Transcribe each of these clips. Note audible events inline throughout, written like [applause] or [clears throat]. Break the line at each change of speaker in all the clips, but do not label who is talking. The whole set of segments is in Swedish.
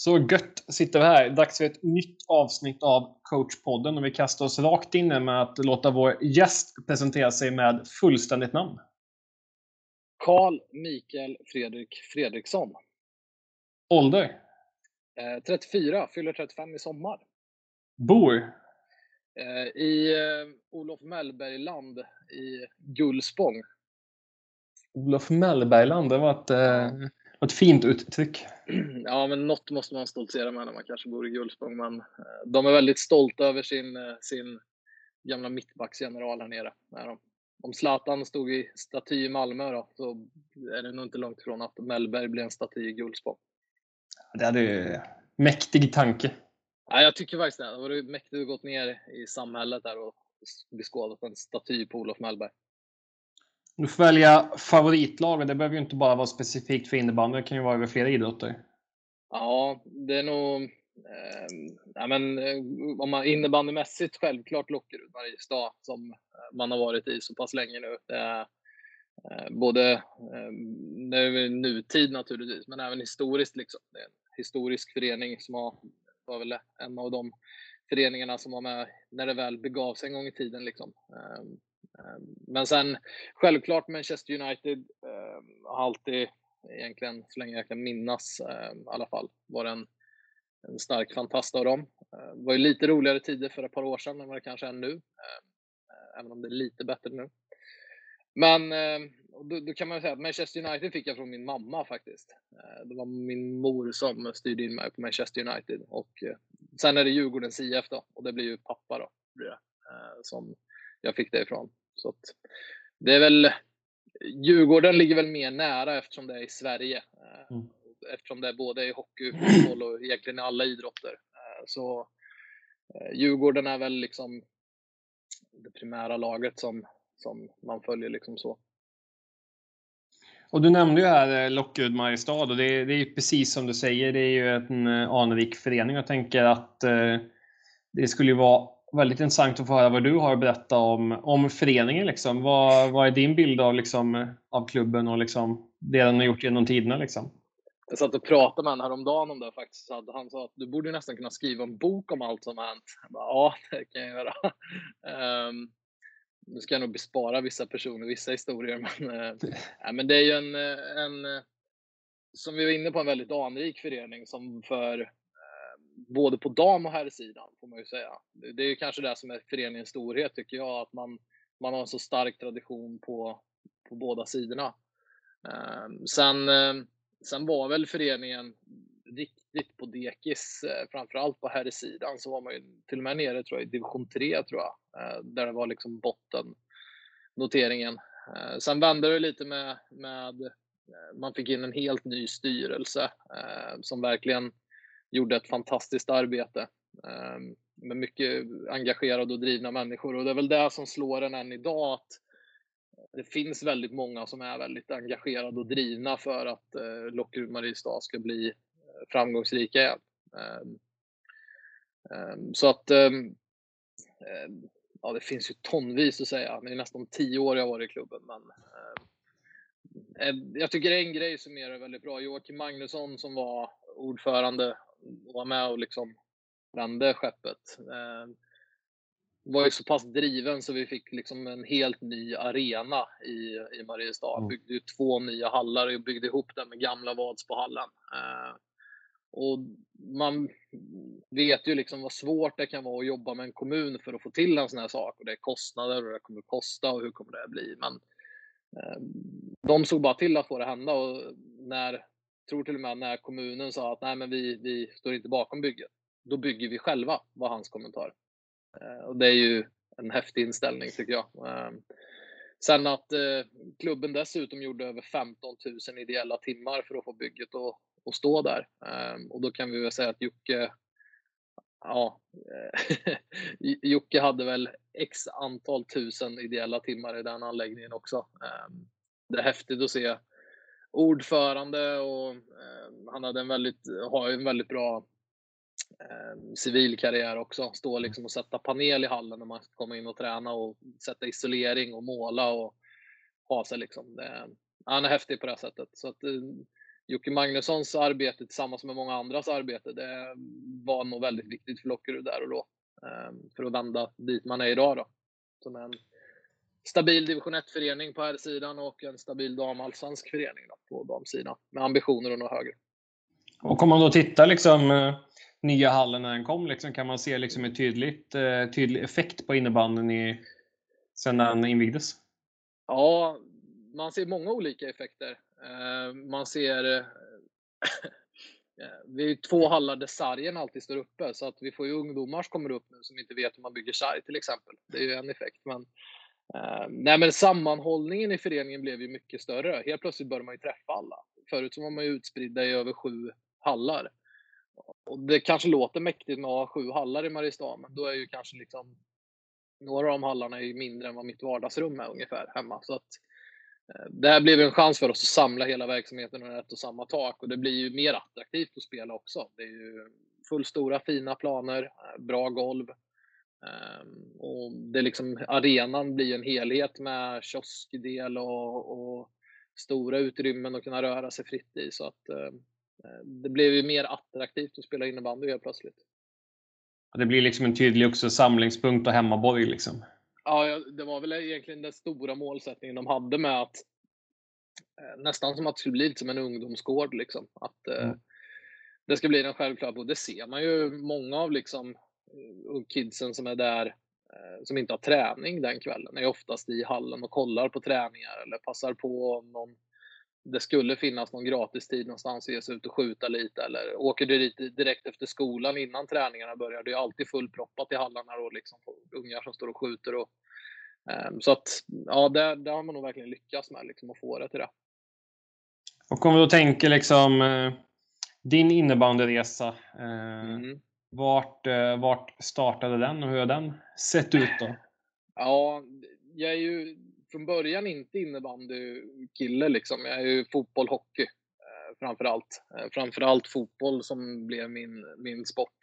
Så gött sitter vi här. Dags för ett nytt avsnitt av coachpodden och vi kastar oss rakt in med att låta vår gäst presentera sig med fullständigt namn.
Karl Mikael Fredrik Fredriksson.
Ålder?
Eh, 34, fyller 35 i sommar.
Bor?
Eh, I eh, Olof Mellbergland i Gullspång.
Olof Mellbergland, det var ett, eh, ett fint uttryck.
Ja, men något måste man stoltsera med när man kanske bor i Gullspång. Men eh, de är väldigt stolta över sin, eh, sin gamla mittbacksgeneral här nere. Om Zlatan stod i staty i Malmö då, så är det nog inte långt ifrån att Mellberg blir en staty i Gullspång.
Det hade ju mäktig tanke.
Ja, jag tycker faktiskt det. Det var mäktigt att gått ner i samhället där och beskådat en staty på Olof Mellberg.
Du får välja favoritlag det behöver ju inte bara vara specifikt för innebandy, det kan ju vara över flera idrotter.
Ja, det är nog... Eh, ja, men, eh, om man innebandymässigt självklart Lockerud, Mariestad, som eh, man har varit i så pass länge nu. Det är, eh, både eh, nutid naturligtvis, men även historiskt. Liksom. Det är en historisk förening som har, var väl en av de föreningarna som var med när det väl begav sig en gång i tiden. Liksom. Eh, Ehm, men sen självklart Manchester United ehm, har alltid, egentligen så länge jag kan minnas ehm, i alla fall, varit en, en stark fantast av dem. Det var ju lite roligare tider för ett par år sedan än vad det kanske är nu. Även om det är lite bättre nu. Men då, då, kan man säga att Manchester United fick jag från min mamma faktiskt. Det var min mor som styrde in mig på Manchester United. Och eh, sen är det Djurgårdens IF då, och det blir ju pappa då, som jag fick det ifrån. Så att det är väl, Djurgården ligger väl mer nära eftersom det är i Sverige. Eh, mm. Eftersom det är både i hockey, [clears throat] fotboll och egentligen i alla idrotter. Eh, så eh, Djurgården är väl liksom det primära laget som, som man följer liksom så.
Och du nämnde ju här Lockerud Mariestad och det, det är ju precis som du säger, det är ju en anrik förening. Jag tänker att det skulle ju vara väldigt intressant att få höra vad du har att berätta om, om föreningen. Liksom. Vad, vad är din bild av, liksom, av klubben och liksom, det den har gjort genom tiderna? Liksom?
Jag satt och pratade med honom häromdagen om det faktiskt. Han sa att du borde nästan kunna skriva en bok om allt som har hänt. Bara, ja, det kan jag göra. Um, nu ska jag nog bespara vissa personer vissa historier, men, [laughs] uh, ja, men det är ju en, en, som vi var inne på, en väldigt anrik förening som för både på dam och herrsidan får man ju säga. Det är ju kanske det som är föreningens storhet tycker jag, att man, man har en så stark tradition på, på båda sidorna. Ehm, sen, ehm, sen var väl föreningen riktigt på dekis, eh, framförallt på herrsidan så var man ju till och med nere tror jag, i division 3 tror jag, eh, där det var liksom botten noteringen. Eh, sen vände det lite med, med eh, man fick in en helt ny styrelse eh, som verkligen gjorde ett fantastiskt arbete ehm, med mycket engagerade och drivna människor. Och det är väl det som slår en än idag, att det finns väldigt många som är väldigt engagerade och drivna för att eh, Lockerud Mariestad ska bli eh, framgångsrika igen. Ehm, ehm, så att ja, det finns ju tonvis att säga. Det är nästan tio år jag har varit i klubben. Men, jag tycker en grej som är väldigt bra. Joakim Magnusson som var ordförande var med och liksom vände skeppet. Eh, var ju så pass driven så vi fick liksom en helt ny arena i, i Mariestad. Mm. Byggde ju två nya hallar och byggde ihop den med gamla Vadsbohallen. Eh, och man vet ju liksom vad svårt det kan vara att jobba med en kommun för att få till en sån här sak. Och det är kostnader och det kommer kosta och hur kommer det bli. Men eh, de såg bara till att få det hända och när tror till och med när kommunen sa att nej, men vi, vi står inte bakom bygget. Då bygger vi själva, var hans kommentar. Eh, och det är ju en häftig inställning tycker jag. Ehm, sen att eh, klubben dessutom gjorde över 15 000 ideella timmar för att få bygget att, att stå där. Ehm, och då kan vi väl säga att Jocke Ja, eh, [laughs] Jocke hade väl x antal tusen ideella timmar i den anläggningen också. Ehm, det är häftigt att se ordförande och eh, han hade en väldigt, har en väldigt bra eh, civil karriär också. Stå mm. liksom och sätta panel i hallen när man ska komma in och träna och sätta isolering och måla och ha sig liksom. Det, han är häftig på det sättet. Så att, eh, Jocke Magnussons arbete tillsammans med många andras arbete, det var nog väldigt viktigt för Lockerud där och då. För att vända dit man är idag då. Som en stabil division 1-förening på här sidan och en stabil damallsvensk förening på damsidan. Med ambitioner att nå högre.
Och om man då tittar liksom eh, nya hallen när den kom, liksom, kan man se liksom en tydligt, eh, tydlig effekt på innebandyn i, sen den invigdes?
Ja, man ser många olika effekter. Eh, man ser [laughs] vi är två hallar där sargen alltid står uppe, så att vi får ju ungdomar som kommer upp nu som inte vet hur man bygger sarg till exempel. Det är ju en effekt. Men, Ehm, nej, men sammanhållningen i föreningen blev ju mycket större. Helt plötsligt började man ju träffa alla. Förut så var man ju utspridda i över sju hallar. Och det kanske låter mäktigt med att ha sju hallar i Mariestad, men då är ju kanske liksom några av de hallarna är mindre än vad mitt vardagsrum är ungefär hemma. Så att, eh, det här blev en chans för oss att samla hela verksamheten under ett och samma tak och det blir ju mer attraktivt att spela också. Det är ju fullstora fina planer, eh, bra golv. Ehm, och det liksom, arenan blir en helhet med kioskdel och, och stora utrymmen att kunna röra sig fritt i. Så att eh, det blev ju mer attraktivt att spela innebandy helt plötsligt.
Det blir liksom en tydlig också samlingspunkt och hemmaborg liksom.
Ja, det var väl egentligen den stora målsättningen de hade med att eh, nästan som att det skulle bli lite som en ungdomsgård liksom. Att eh, mm. det ska bli den självklara, och det ser man ju många av liksom eh, kidsen som är där som inte har träning den kvällen är oftast i hallen och kollar på träningar eller passar på om någon det skulle finnas någon gratistid någonstans att ge sig ut och skjuta lite eller åker du dit direkt efter skolan innan träningarna börjar. Det är alltid fullproppat i hallarna och liksom ungar som står och skjuter. Och, um, så att ja, det, det, har man nog verkligen lyckats med liksom, att få det till det.
Och om du då tänker liksom eh, din innebandyresa. Eh, mm vart, eh, vart startade den och hur har den sett ut då?
Ja, jag är ju från början inte innebandykille liksom. Jag är ju fotboll, hockey eh, framförallt. Eh, framför allt. Framför allt fotboll som blev min, min sport.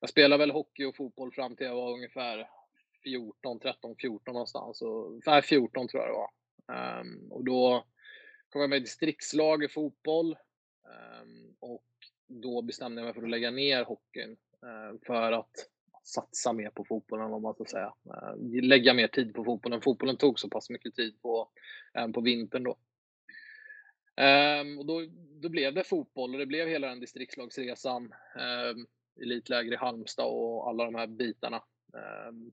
Jag spelade väl hockey och fotboll fram till jag var ungefär 14, 13, 14 någonstans. Och, 14 tror jag det var. Och då kom jag med i distriktslag i fotboll. Och då bestämde jag mig för att lägga ner hockeyn. Eh, för att satsa mer på fotbollen, om man ska säga. Eh, lägga mer tid på fotbollen. Fotbollen tog så pass mycket tid på, även på vintern då. Ehm, och då, då blev det fotboll och det blev hela den distriktslagsresan. Ehm, elitläger i Halmstad och alla de här bitarna. Ehm,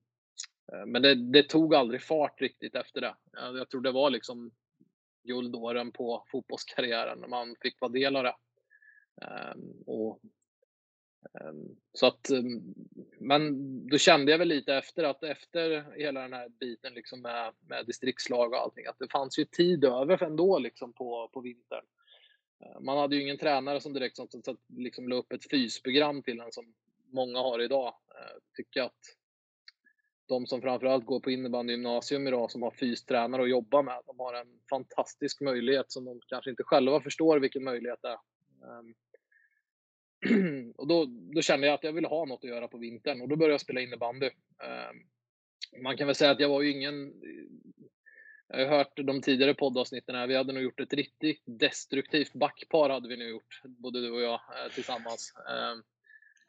men det, det, tog aldrig fart riktigt efter det. Jag tror det var liksom guldåren på fotbollskarriären när man fick vara del av det. Ehm, och ehm, så att, ehm, men då kände jag väl lite efter att efter hela den här biten liksom med, med distriktslag och allting, att det fanns ju tid över ändå liksom på, på vintern. Man hade ju ingen tränare som direkt som, som, liksom la upp ett fysprogram till en som många har idag. Tycker att de som framförallt går på innebandygymnasium idag som har fystränare att jobba med, de har en fantastisk möjlighet som de kanske inte själva förstår vilken möjlighet det är. [clears throat] och då, då kände jag att jag ville ha något att göra på vintern och då började jag spela innebandy. Ehm, man kan väl säga att jag var ju ingen... Jag har hört de tidigare poddavsnitten här, vi hade nog gjort ett riktigt destruktivt backpar hade vi nu gjort, både du och jag eh, tillsammans. Ehm,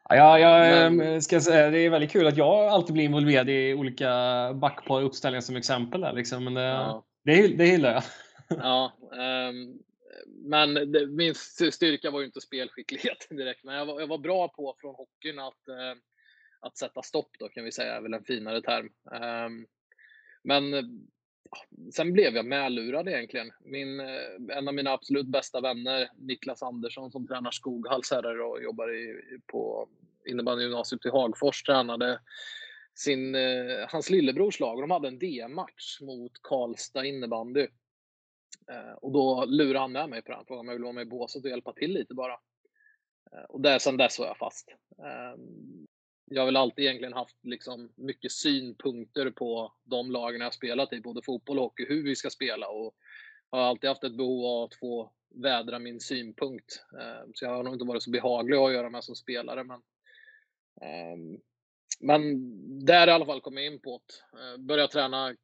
ja, jag Men... ska säga, det är väldigt kul att jag alltid blir involverad i olika backpar uppställningar som exempel. Där, liksom. Men det, ja. det, det gillar jag. [laughs]
Ja, um, men det, min styrka var ju inte spelskicklighet [laughs] direkt, men jag var, jag var bra på från hockeyn att, eh, att sätta stopp då kan vi säga, är väl en finare term. Ehm, men sen blev jag medlurad egentligen. Min, eh, en av mina absolut bästa vänner, Niklas Andersson, som tränar Skoghalls herrar och jobbar i, på innebandygymnasiet i Hagfors, tränade sin, eh, hans lillebrors lag. De hade en DM-match mot Karlstad innebandy. Eh, och då lurade han med mig på den, frågan om jag ville vara med i båset och hjälpa till lite bara. Eh, och där, sen dess var jag fast. Ehm, jag har väl alltid egentligen haft liksom mycket synpunkter på de lagen jag spelat i, både fotboll och hockey, hur vi ska spela och har alltid haft ett behov av att få vädra min synpunkt. Ehm, så jag har nog inte varit så behaglig att göra med som spelare, men ehm, men där i alla fall kom jag in på det. Eh, börja började träna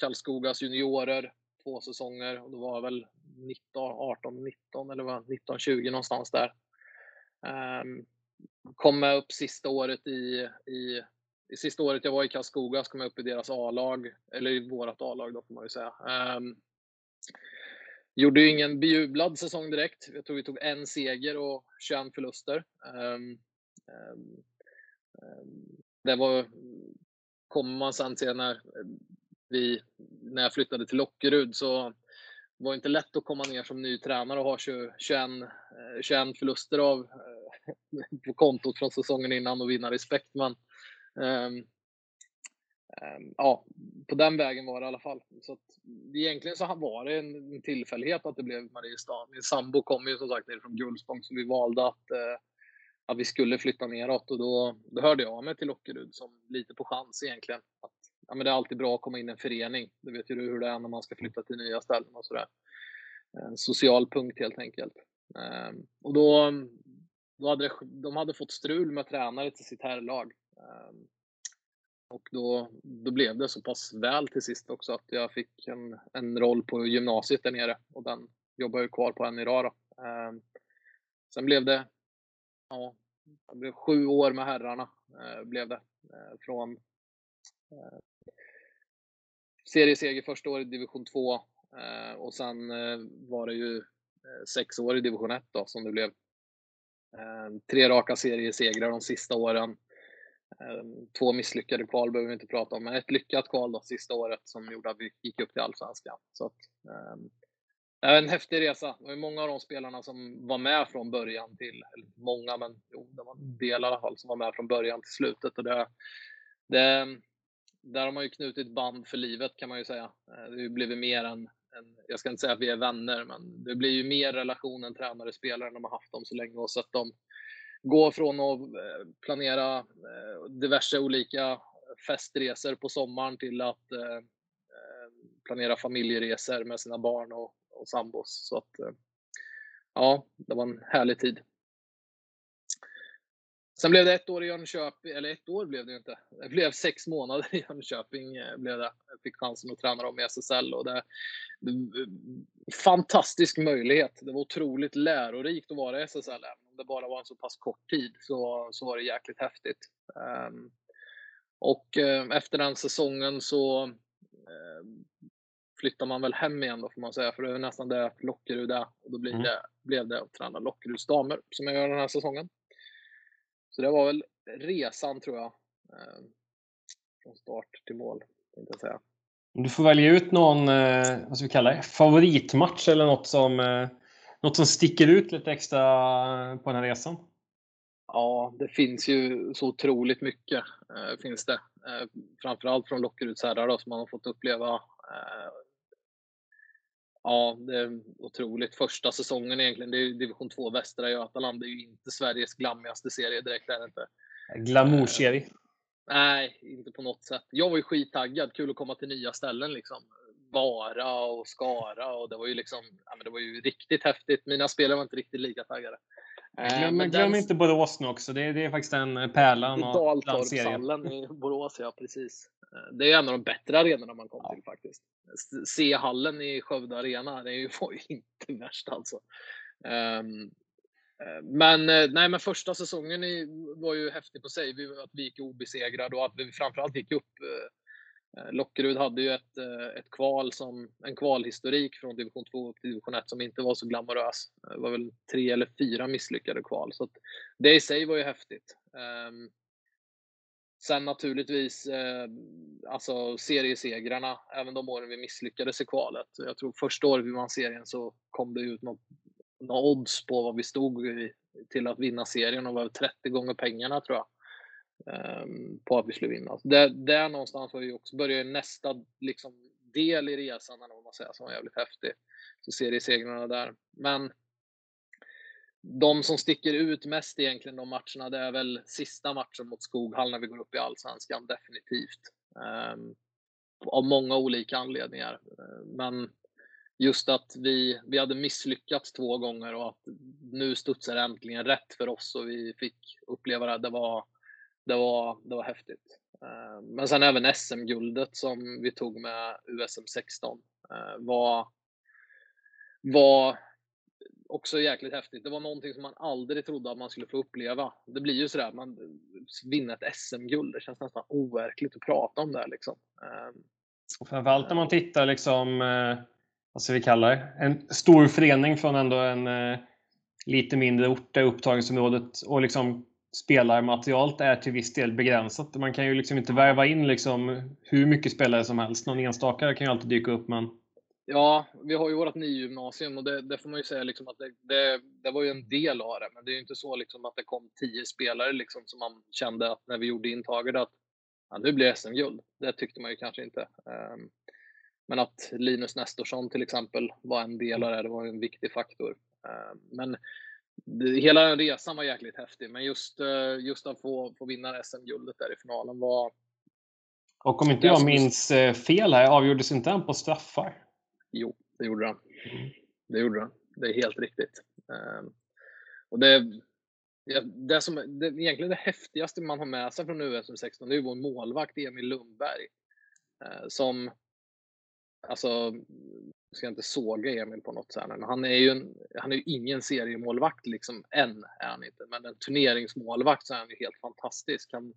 Karlskogas juniorer, två säsonger och då var väl 19, 18, 19 eller var 19, 20 någonstans där. Um, kom med upp sista året i, i, i sista året jag var i Karlskoga så kom jag upp i deras A-lag, eller i vårat A-lag då får man ju säga. Um, gjorde ju ingen bejublad säsong direkt. Jag tror vi tog en seger och 21 förluster. Um, det var, kommer man sen till när vi, när jag flyttade till Lockerud så var det inte lätt att komma ner som ny tränare och ha 21, 21 eh, förluster av, eh, [laughs] på kontot från säsongen innan och vinna respekt. Men um, um, ja, på den vägen var det i alla fall. Så att, egentligen så var det en tillfällighet att det blev Mariestad. Min sambo kom ju som sagt ner från Gullspång så vi valde att, uh, att vi skulle flytta neråt och då, då hörde jag av mig till Lockerud som lite på chans egentligen. Att ja, men det är alltid bra att komma in i en förening. Det vet ju du hur det är när man ska flytta till nya ställen och sådär. En social punkt helt enkelt. Ehm, och då, då hade det, de hade fått strul med tränare till sitt herrlag. Ehm, och då, då blev det så pass väl till sist också att jag fick en, en roll på gymnasiet där nere och den jobbar jag kvar på än idag. Då. Ehm, sen blev det, ja, det blev sju år med herrarna. Eh, blev det. Eh, från eh, serieseger första året i division 2 eh, och sen eh, var det ju eh, sex år i division 1 då som det blev. Eh, tre raka seriesegrar de sista åren. Eh, två misslyckade kval behöver vi inte prata om, men ett lyckat kval då sista året som gjorde att vi gick upp till Allsvenskan. Så att, eh, det en häftig resa. Det var många av de spelarna som var med från början till, eller många, men jo, det var en del i alla fall som var med från början till slutet. Och det, det, där har man ju knutit band för livet kan man ju säga. Eh, det har blivit mer än, än, jag ska inte säga att vi är vänner, men det blir ju mer relationen tränare-spelare när man haft dem så länge och sett dem gå från att eh, planera eh, diverse olika festresor på sommaren till att planera familjeresor med sina barn och, och sambos. Så att, ja, det var en härlig tid. Sen blev det ett år i Jönköping, eller ett år blev det inte. Det blev sex månader i Jönköping. Eh, blev det. Jag fick chansen att träna dem i SSL och det, det fantastisk möjlighet. Det var otroligt lärorikt att vara i SSL. Även om det bara var en så pass kort tid så, så var det jäkligt häftigt. Um, och uh, efter den säsongen så uh, flyttar man väl hem igen då får man säga, för det är nästan det Lockerud är. Och då blir mm. det, blev det att träna Lockeruds damer som jag gör den här säsongen. Så det var väl resan tror jag. Eh, från start till mål, tänkte jag säga.
Du får välja ut någon, eh, vad ska vi kalla det, favoritmatch eller något som, eh, något som sticker ut lite extra på den här resan?
Ja, det finns ju så otroligt mycket. finns det. framförallt från Lockeruds herrar som man har fått uppleva Ja, det är otroligt. Första säsongen egentligen, det är division 2 Västra Götaland. Det är ju inte Sveriges glammigaste serie direkt. Är det inte.
Glamourserie? Uh,
nej, inte på något sätt. Jag var ju skittaggad. Kul att komma till nya ställen liksom. Vara och Skara och det var ju liksom, ja, men det var ju riktigt häftigt. Mina spelare var inte riktigt lika taggade.
Uh, glöm, men glöm den... inte Borås nu också. Det är, det är faktiskt en pärla.
Daltorpshallen i Borås, ja precis. Eh, det är en av de bättre arenorna man kom ja. till faktiskt. C-hallen i Skövde Arena, det [laughs] var ju inte värst alltså. Um, men, eh, nej, men första säsongen var ju häftig på sig. Att vi gick obesegrade och att vi framförallt gick upp. Eh, Lockerud hade ju ett, ett kval som, en kvalhistorik från division 2 upp till division 1 som inte var så glamorös. Det var väl tre eller fyra misslyckade kval. Så det i sig var ju häftigt. Ehm, Sen naturligtvis, eh, alltså seriesegrarna, även de åren vi misslyckades i kvalet. Jag tror första året vi vann serien så kom det ut något, odds på vad vi stod i, till att vinna serien och var 30 gånger pengarna tror jag. Eh, på att vi skulle vinna. Där, där någonstans var vi också, började nästa liksom, del i resan, eller vad man säger, som var jävligt häftig. Så seriesegrarna där. Men de som sticker ut mest egentligen de matcherna, det är väl sista matchen mot Skoghall när vi går upp i Allsvenskan, definitivt. Um, av många olika anledningar. Men just att vi, vi hade misslyckats två gånger och att nu studsar det äntligen rätt för oss och vi fick uppleva det. Det var, det var, det var häftigt. Ehm, men sen även SM-guldet som vi tog med USM 16 var var också jäkligt häftigt. Det var någonting som man aldrig trodde att man skulle få uppleva. Det blir ju sådär, man vinner ett SM-guld. Det känns nästan overkligt att prata om det liksom. Ehm,
framförallt när man tittar liksom, eh, vad ska vi kalla det, en stor förening från ändå en eh, lite mindre ort där upptagningsområdet och liksom spelarmaterialet är till viss del begränsat. Man kan ju liksom inte värva in liksom hur mycket spelare som helst. Någon enstaka kan ju alltid dyka upp, men
Ja, vi har ju vårt nio-gymnasium och det, det, får man ju säga liksom att det, det, det, var ju en del av det. Men det är ju inte så liksom att det kom tio spelare liksom som man kände att när vi gjorde intaget att ja, nu blir det SM-guld. Det tyckte man ju kanske inte. Um, men att Linus Nestorsson till exempel var en del av det, det var en viktig faktor. Um, men hela den resan var jäkligt häftig, men just, uh, just att få, få vinna SM-guldet där i finalen var...
Och om inte jag minns eh, fel här, avgjordes inte han på straffar?
Jo, det gjorde den. Det gjorde den. Det är helt riktigt. Ehm, och det, det, som, det, egentligen det häftigaste man har med sig från USM 16 det är vår målvakt Emil Lundberg. Eh, som, alltså, jag ska inte såga Emil på något sätt, men han är ju, en, han är ju ingen seriemålvakt liksom, än är han inte. Men en turneringsmålvakt så är han ju helt fantastisk. Han,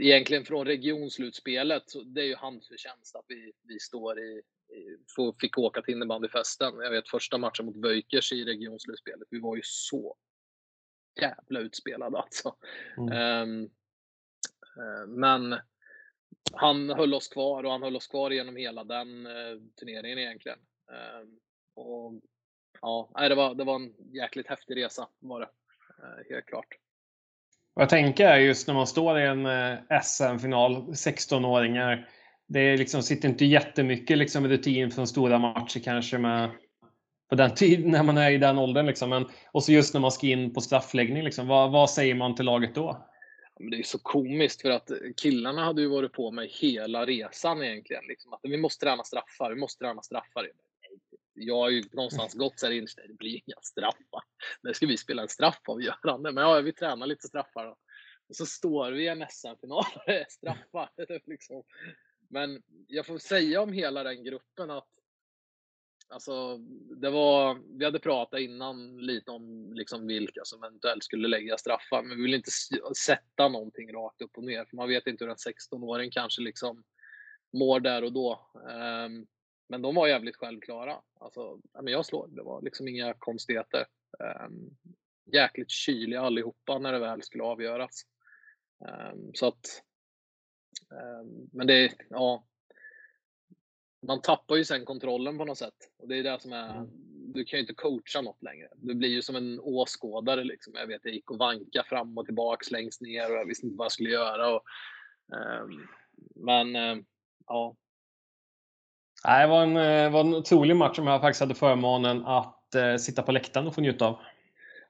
egentligen från regionslutspelet, så det är ju hans förtjänst att vi, vi står i, i fick åka till innebandyfesten. Jag vet första matchen mot Böjkers i regionslutspelet, vi var ju så jävla utspelade alltså. Mm. Um, men han höll oss kvar och han höll oss kvar genom hela den uh, turneringen egentligen. Um, och ja, det var, det var en jäkligt häftig resa var det, uh, helt klart.
Vad jag tänker är just när man står i en eh, SM-final, 16-åringar. Det liksom, sitter inte jättemycket liksom, rutin från stora matcher kanske med, på den tiden när man är i den åldern. Liksom. Men, och så just när man ska in på straffläggning. Liksom. Vad, vad säger man till laget då?
Det är så komiskt för att killarna hade ju varit på mig hela resan egentligen. Liksom, att vi måste träna straffar, vi måste träna straffar jag har ju någonstans gått så här inställd, det blir inga straffar. Nu ska vi spela en straffavgörande, men ja, vi tränar lite straffar då. Och så står vi i en SM-final och det är straffar. [laughs] liksom. Men jag får säga om hela den gruppen att Alltså, det var, vi hade pratat innan lite om liksom vilka som eventuellt skulle lägga straffar, men vi vill inte sätta någonting rakt upp och ner, för man vet inte hur en 16-åring kanske liksom mår där och då. Um, men de var jävligt självklara. Alltså, jag slår. Det var liksom inga konstigheter. Um, jäkligt kyliga allihopa när det väl skulle avgöras. Um, så att, um, men det, ja. Man tappar ju sen kontrollen på något sätt. Och det är det som är, mm. du kan ju inte coacha något längre. Du blir ju som en åskådare liksom. Jag vet, jag gick och vanka fram och tillbaks längst ner och jag visste inte vad jag skulle göra. Och, men, ja,
det var en, eh, var en otrolig match som jag faktiskt hade förmånen att eh, sitta på läktaren och få njuta av.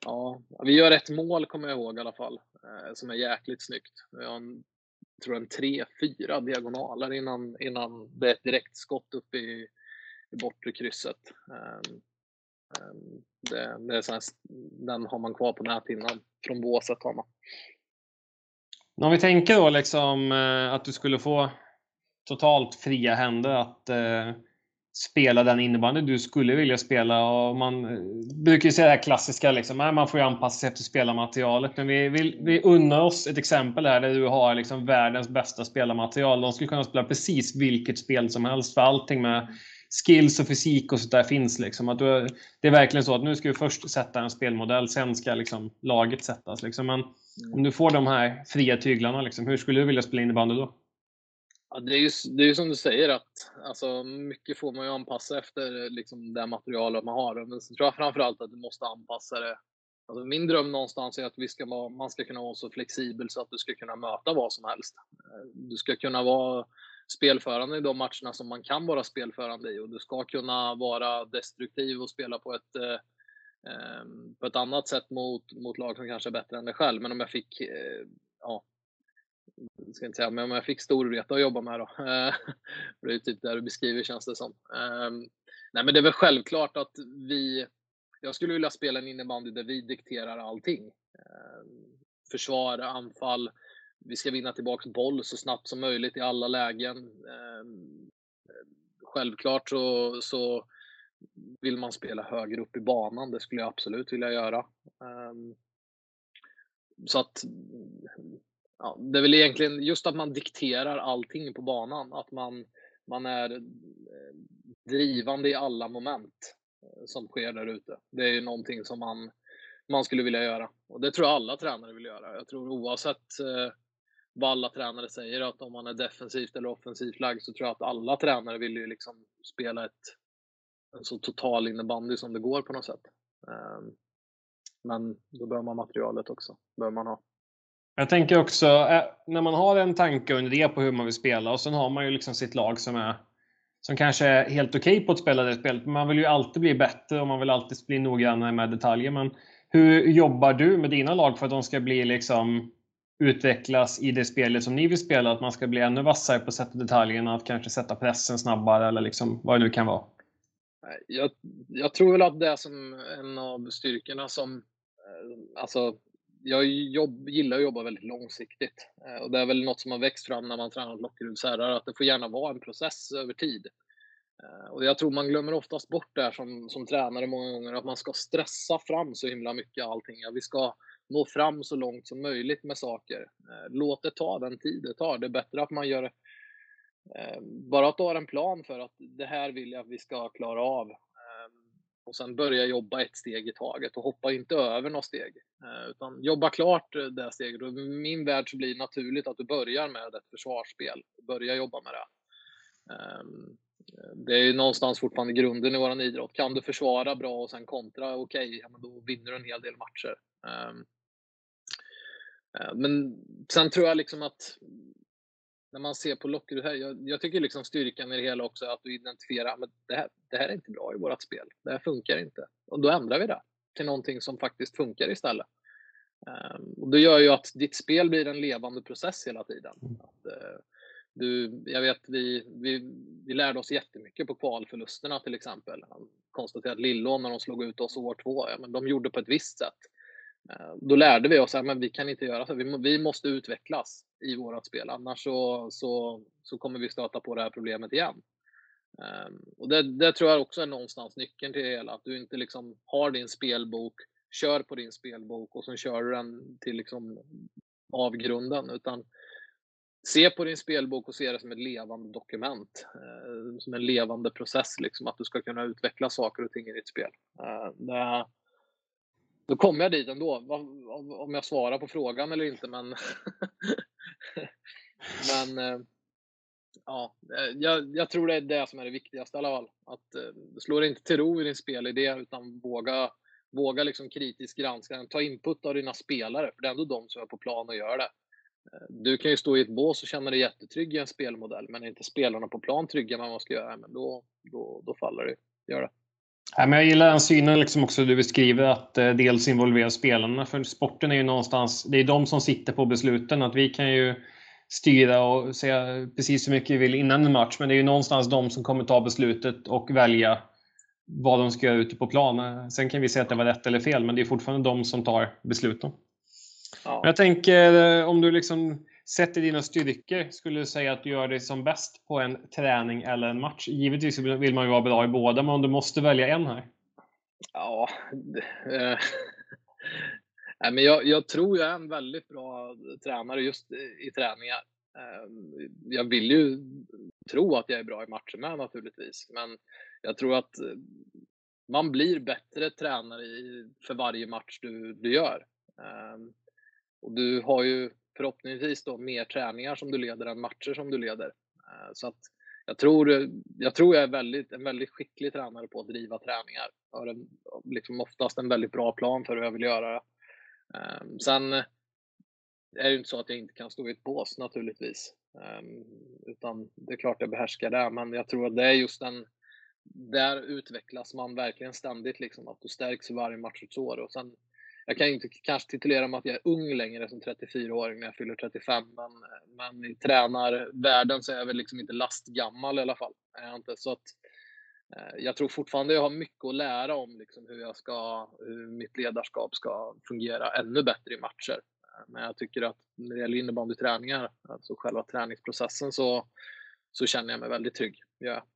Ja, vi gör ett mål kommer jag ihåg i alla fall, eh, som är jäkligt snyggt. Vi har en, tror en tre, fyra diagonaler innan, innan det är ett direktskott upp i, i bortre krysset. Um, um, det, det är här, den har man kvar på näthinnan från båset. Har man.
Om vi tänker då liksom att du skulle få totalt fria händer att eh, spela den innebandy du skulle vilja spela. Och man eh, brukar ju säga det här klassiska, liksom, man får ju anpassa sig efter spelarmaterialet. Men vi, vi, vi unnar oss ett exempel här där du har liksom världens bästa spelarmaterial. De skulle kunna spela precis vilket spel som helst, för allting med skills och fysik och sånt där finns. Liksom. Att du, det är verkligen så att nu ska vi först sätta en spelmodell, sen ska liksom laget sättas. Liksom. Men om du får de här fria tyglarna, liksom, hur skulle du vilja spela innebandy då?
Ja, det är ju det är som du säger att alltså, mycket får man ju anpassa efter eh, liksom, det materialet man har. Men så tror jag framförallt att du måste anpassa det. Alltså, min dröm någonstans är att vi ska vara, man ska kunna vara så flexibel så att du ska kunna möta vad som helst. Eh, du ska kunna vara spelförande i de matcherna som man kan vara spelförande i och du ska kunna vara destruktiv och spela på ett eh, ehm, på ett annat sätt mot, mot lag som kanske är bättre än dig själv. Men om jag fick eh, ja, ska inte säga, men om jag fick Storvreta att jobba med då. Eh, [laughs] det är typ det du beskriver känns det som. Ehm, nej men det är väl självklart att vi, jag skulle vilja spela en innebandy där vi dikterar allting. Ehm, försvar, anfall, vi ska vinna tillbaks boll så snabbt som möjligt i alla lägen. Ehm, självklart så, så vill man spela högre upp i banan, det skulle jag absolut vilja göra. Så att ja, det är väl egentligen just att man dikterar allting på banan, att man, man är eh, drivande i alla moment eh, som sker där ute. Det är ju någonting som man, man skulle vilja göra och det tror jag alla tränare vill göra. Jag tror oavsett eh, vad alla tränare säger, att om man är defensivt eller offensivt lagd, så tror jag att alla tränare vill ju liksom spela ett, en så total innebandy som det går på något sätt. Ehm, men då behöver man materialet också. Behöver man ha.
Jag tänker också, eh, när man har en tanke och en idé på hur man vill spela och sen har man ju liksom sitt lag som är som kanske är helt okej okay på att spela det spelet. Man vill ju alltid bli bättre och man vill alltid bli noggrannare med detaljer. Men hur jobbar du med dina lag för att de ska bli liksom utvecklas i det spelet som ni vill spela? Att man ska bli ännu vassare på att sätta detaljerna, att kanske sätta pressen snabbare eller liksom vad det nu kan vara?
Jag, jag tror väl att det är som en av styrkorna som, eh, alltså jag jobb, gillar att jobba väldigt långsiktigt eh, och det är väl något som har växt fram när man tränat Lockeruds herrar, att det får gärna vara en process över tid. Eh, och jag tror man glömmer oftast bort det här som, som tränare många gånger, att man ska stressa fram så himla mycket allting. Ja, vi ska nå fram så långt som möjligt med saker. Eh, låt det ta den tid det tar. Det är bättre att man gör eh, bara att du har en plan för att det här vill jag att vi ska klara av och sen börja jobba ett steg i taget och hoppa inte över något steg. Eh, utan jobba klart eh, det steget. Och I min värld så blir det naturligt att du börjar med ett försvarsspel. Börja jobba med det. Ehm, det är ju någonstans fortfarande grunden i vår idrott. Kan du försvara bra och sen kontra, okej, okay, då vinner du en hel del matcher. Ehm, eh, men sen tror jag liksom att när man ser på Lockerud här, jag, jag, tycker liksom styrkan i det hela också att du identifierar, men det här, det här är inte bra i vårt spel. Det här funkar inte. Och då ändrar vi det till någonting som faktiskt funkar istället. Um, och det gör ju att ditt spel blir en levande process hela tiden. Mm. Att, uh, du, jag vet, vi, vi, vi lärde oss jättemycket på kvalförlusterna till exempel. Konstaterade att Lillån när de slog ut oss år två, ja, men de gjorde på ett visst sätt. Uh, då lärde vi oss att vi kan inte göra så. Vi, vi måste utvecklas i vårat spel. Annars så, så, så kommer vi stöta på det här problemet igen. Um, och det, det, tror jag också är någonstans nyckeln till det hela. Att du inte liksom har din spelbok, kör på din spelbok och sen kör du den till liksom avgrunden. Utan se på din spelbok och se det som ett levande dokument. Uh, som en levande process, liksom, att du ska kunna utveckla saker och ting i ditt spel. Uh, det, då kommer jag dit ändå, om jag svarar på frågan eller inte. Men, [laughs] [laughs] men eh, ja, eh, jag, jag, tror det är det som är det viktigaste i alla fall. Att eh, slå dig inte till ro i din spelidé utan våga, våga liksom kritiskt granska den. Ta input av dina spelare, för det är ändå de som är på plan och gör det. Eh, du kan ju stå i ett bås och känna dig jättetrygg i en spelmodell, men är inte spelarna på plan trygga med vad man ska göra, men då, då, då faller det. Gör det.
Ja, men jag gillar den synen liksom också du beskriver att eh, dels involvera spelarna. För sporten är ju någonstans, det är de som sitter på besluten. Att vi kan ju styra och säga precis hur mycket vi vill innan en match. Men det är ju någonstans de som kommer ta beslutet och välja vad de ska göra ute på plan. Sen kan vi säga att det var rätt eller fel, men det är fortfarande de som tar besluten. Ja. Jag tänker eh, om du liksom Sett i dina styrkor, skulle du säga att du gör dig som bäst på en träning eller en match? Givetvis vill man ju vara bra i båda, men om du måste välja en här?
Ja, äh, [laughs] men jag, jag, tror jag är en väldigt bra tränare just i träningar. Ehm, jag vill ju tro att jag är bra i matcher med naturligtvis, men jag tror att eh, man blir bättre tränare för varje match du, du gör. Ehm, och du har ju förhoppningsvis då mer träningar som du leder än matcher som du leder. Eh, så att jag tror, jag tror jag är väldigt, en väldigt skicklig tränare på att driva träningar. Jag har en, liksom oftast en väldigt bra plan för hur jag vill göra det. Ehm, sen är det inte så att jag inte kan stå i ett bås naturligtvis. Ehm, utan det är klart jag behärskar det, men jag tror att det är just den där utvecklas man verkligen ständigt, liksom, att du stärks i varje matchår. Och sen jag kan inte kanske titulera mig att jag är ung längre som 34-åring när jag fyller 35, men, men i tränarvärlden så är jag väl liksom inte lastgammal i alla fall. Är jag inte. Så att, eh, jag tror fortfarande jag har mycket att lära om liksom hur, jag ska, hur mitt ledarskap ska fungera ännu bättre i matcher. Eh, men jag tycker att när det gäller innebandyträningar, alltså själva träningsprocessen, så, så känner jag mig väldigt trygg. Ja.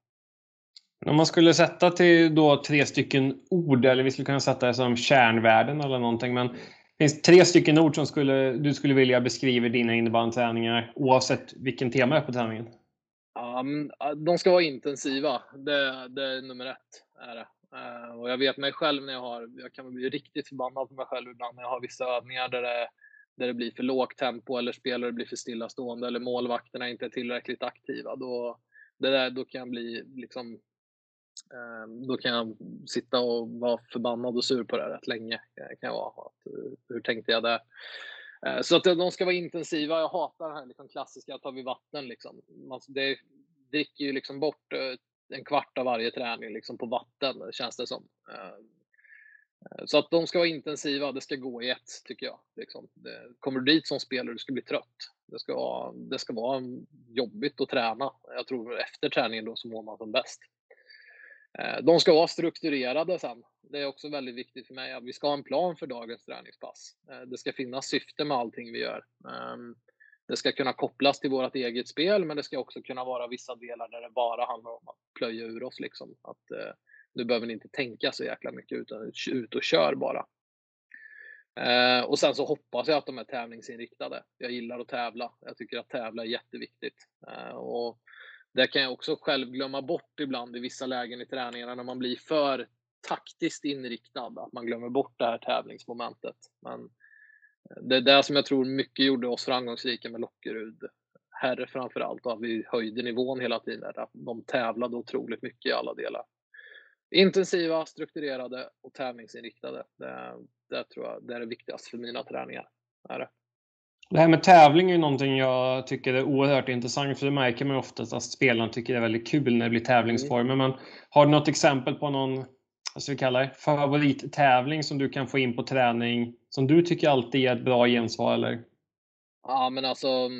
Om man skulle sätta till då tre stycken ord, eller vi skulle kunna sätta det som kärnvärden eller någonting, men finns tre stycken ord som skulle, du skulle vilja beskriva dina innebandyträningar oavsett vilken tema är på träningen?
Um, de ska vara intensiva. Det, det är nummer ett. Är det. Uh, och jag vet mig själv när jag har, jag kan bli riktigt förbannad på mig själv ibland när jag har vissa övningar där det, där det blir för lågt tempo eller spelare blir för stillastående eller målvakterna inte är tillräckligt aktiva. Då, det där, då kan jag bli liksom Ehm, då kan jag sitta och vara förbannad och sur på det rätt länge. Eh, kan jag vara. Eh, hur tänkte jag där? Eh, så att de ska vara intensiva. Jag hatar det här liksom klassiska, tar vi vatten liksom. Man, det dricker ju liksom bort en kvart av varje träning liksom på vatten, känns det som. Ehm, så att de ska vara intensiva, det ska gå i ett, tycker jag. Liksom. Det, kommer du dit som spelare, du ska bli trött. Det ska, vara, det ska vara jobbigt att träna. Jag tror efter träningen då så mår man som bäst. Eh, de ska vara strukturerade sen. Det är också väldigt viktigt för mig att vi ska ha en plan för dagens träningspass. Eh, det ska finnas syfte med allting vi gör. Ehm, det ska kunna kopplas till vårt eget spel, men det ska också kunna vara vissa delar där det bara handlar om att plöja ur oss. Liksom. Att, eh, nu behöver ni inte tänka så jäkla mycket, utan ut och kör bara. Eh, och sen så hoppas jag att de är tävlingsinriktade. Jag gillar att tävla. Jag tycker att tävla är jätteviktigt. och det kan jag också själv glömma bort ibland i vissa lägen i träningarna när man blir för taktiskt inriktad, att man glömmer bort det här tävlingsmomentet. Men eh, det är det som jag tror mycket gjorde oss framgångsrika med Lockerud herre framför allt att vi höjde nivån hela tiden. Att de tävlade otroligt mycket i alla delar. Intensiva, strukturerade och tävlingsinriktade. Det, det tror jag det är det viktigaste för mina träningar. Är det.
Det här med tävling är någonting jag tycker är oerhört intressant, för det märker man oftast att spelarna tycker det är väldigt kul när det blir tävlingsformer. Men har du något exempel på någon, vad ska vi kalla det, favorittävling som du kan få in på träning, som du tycker alltid ger ett bra gensvar, eller?
Ja, men alltså,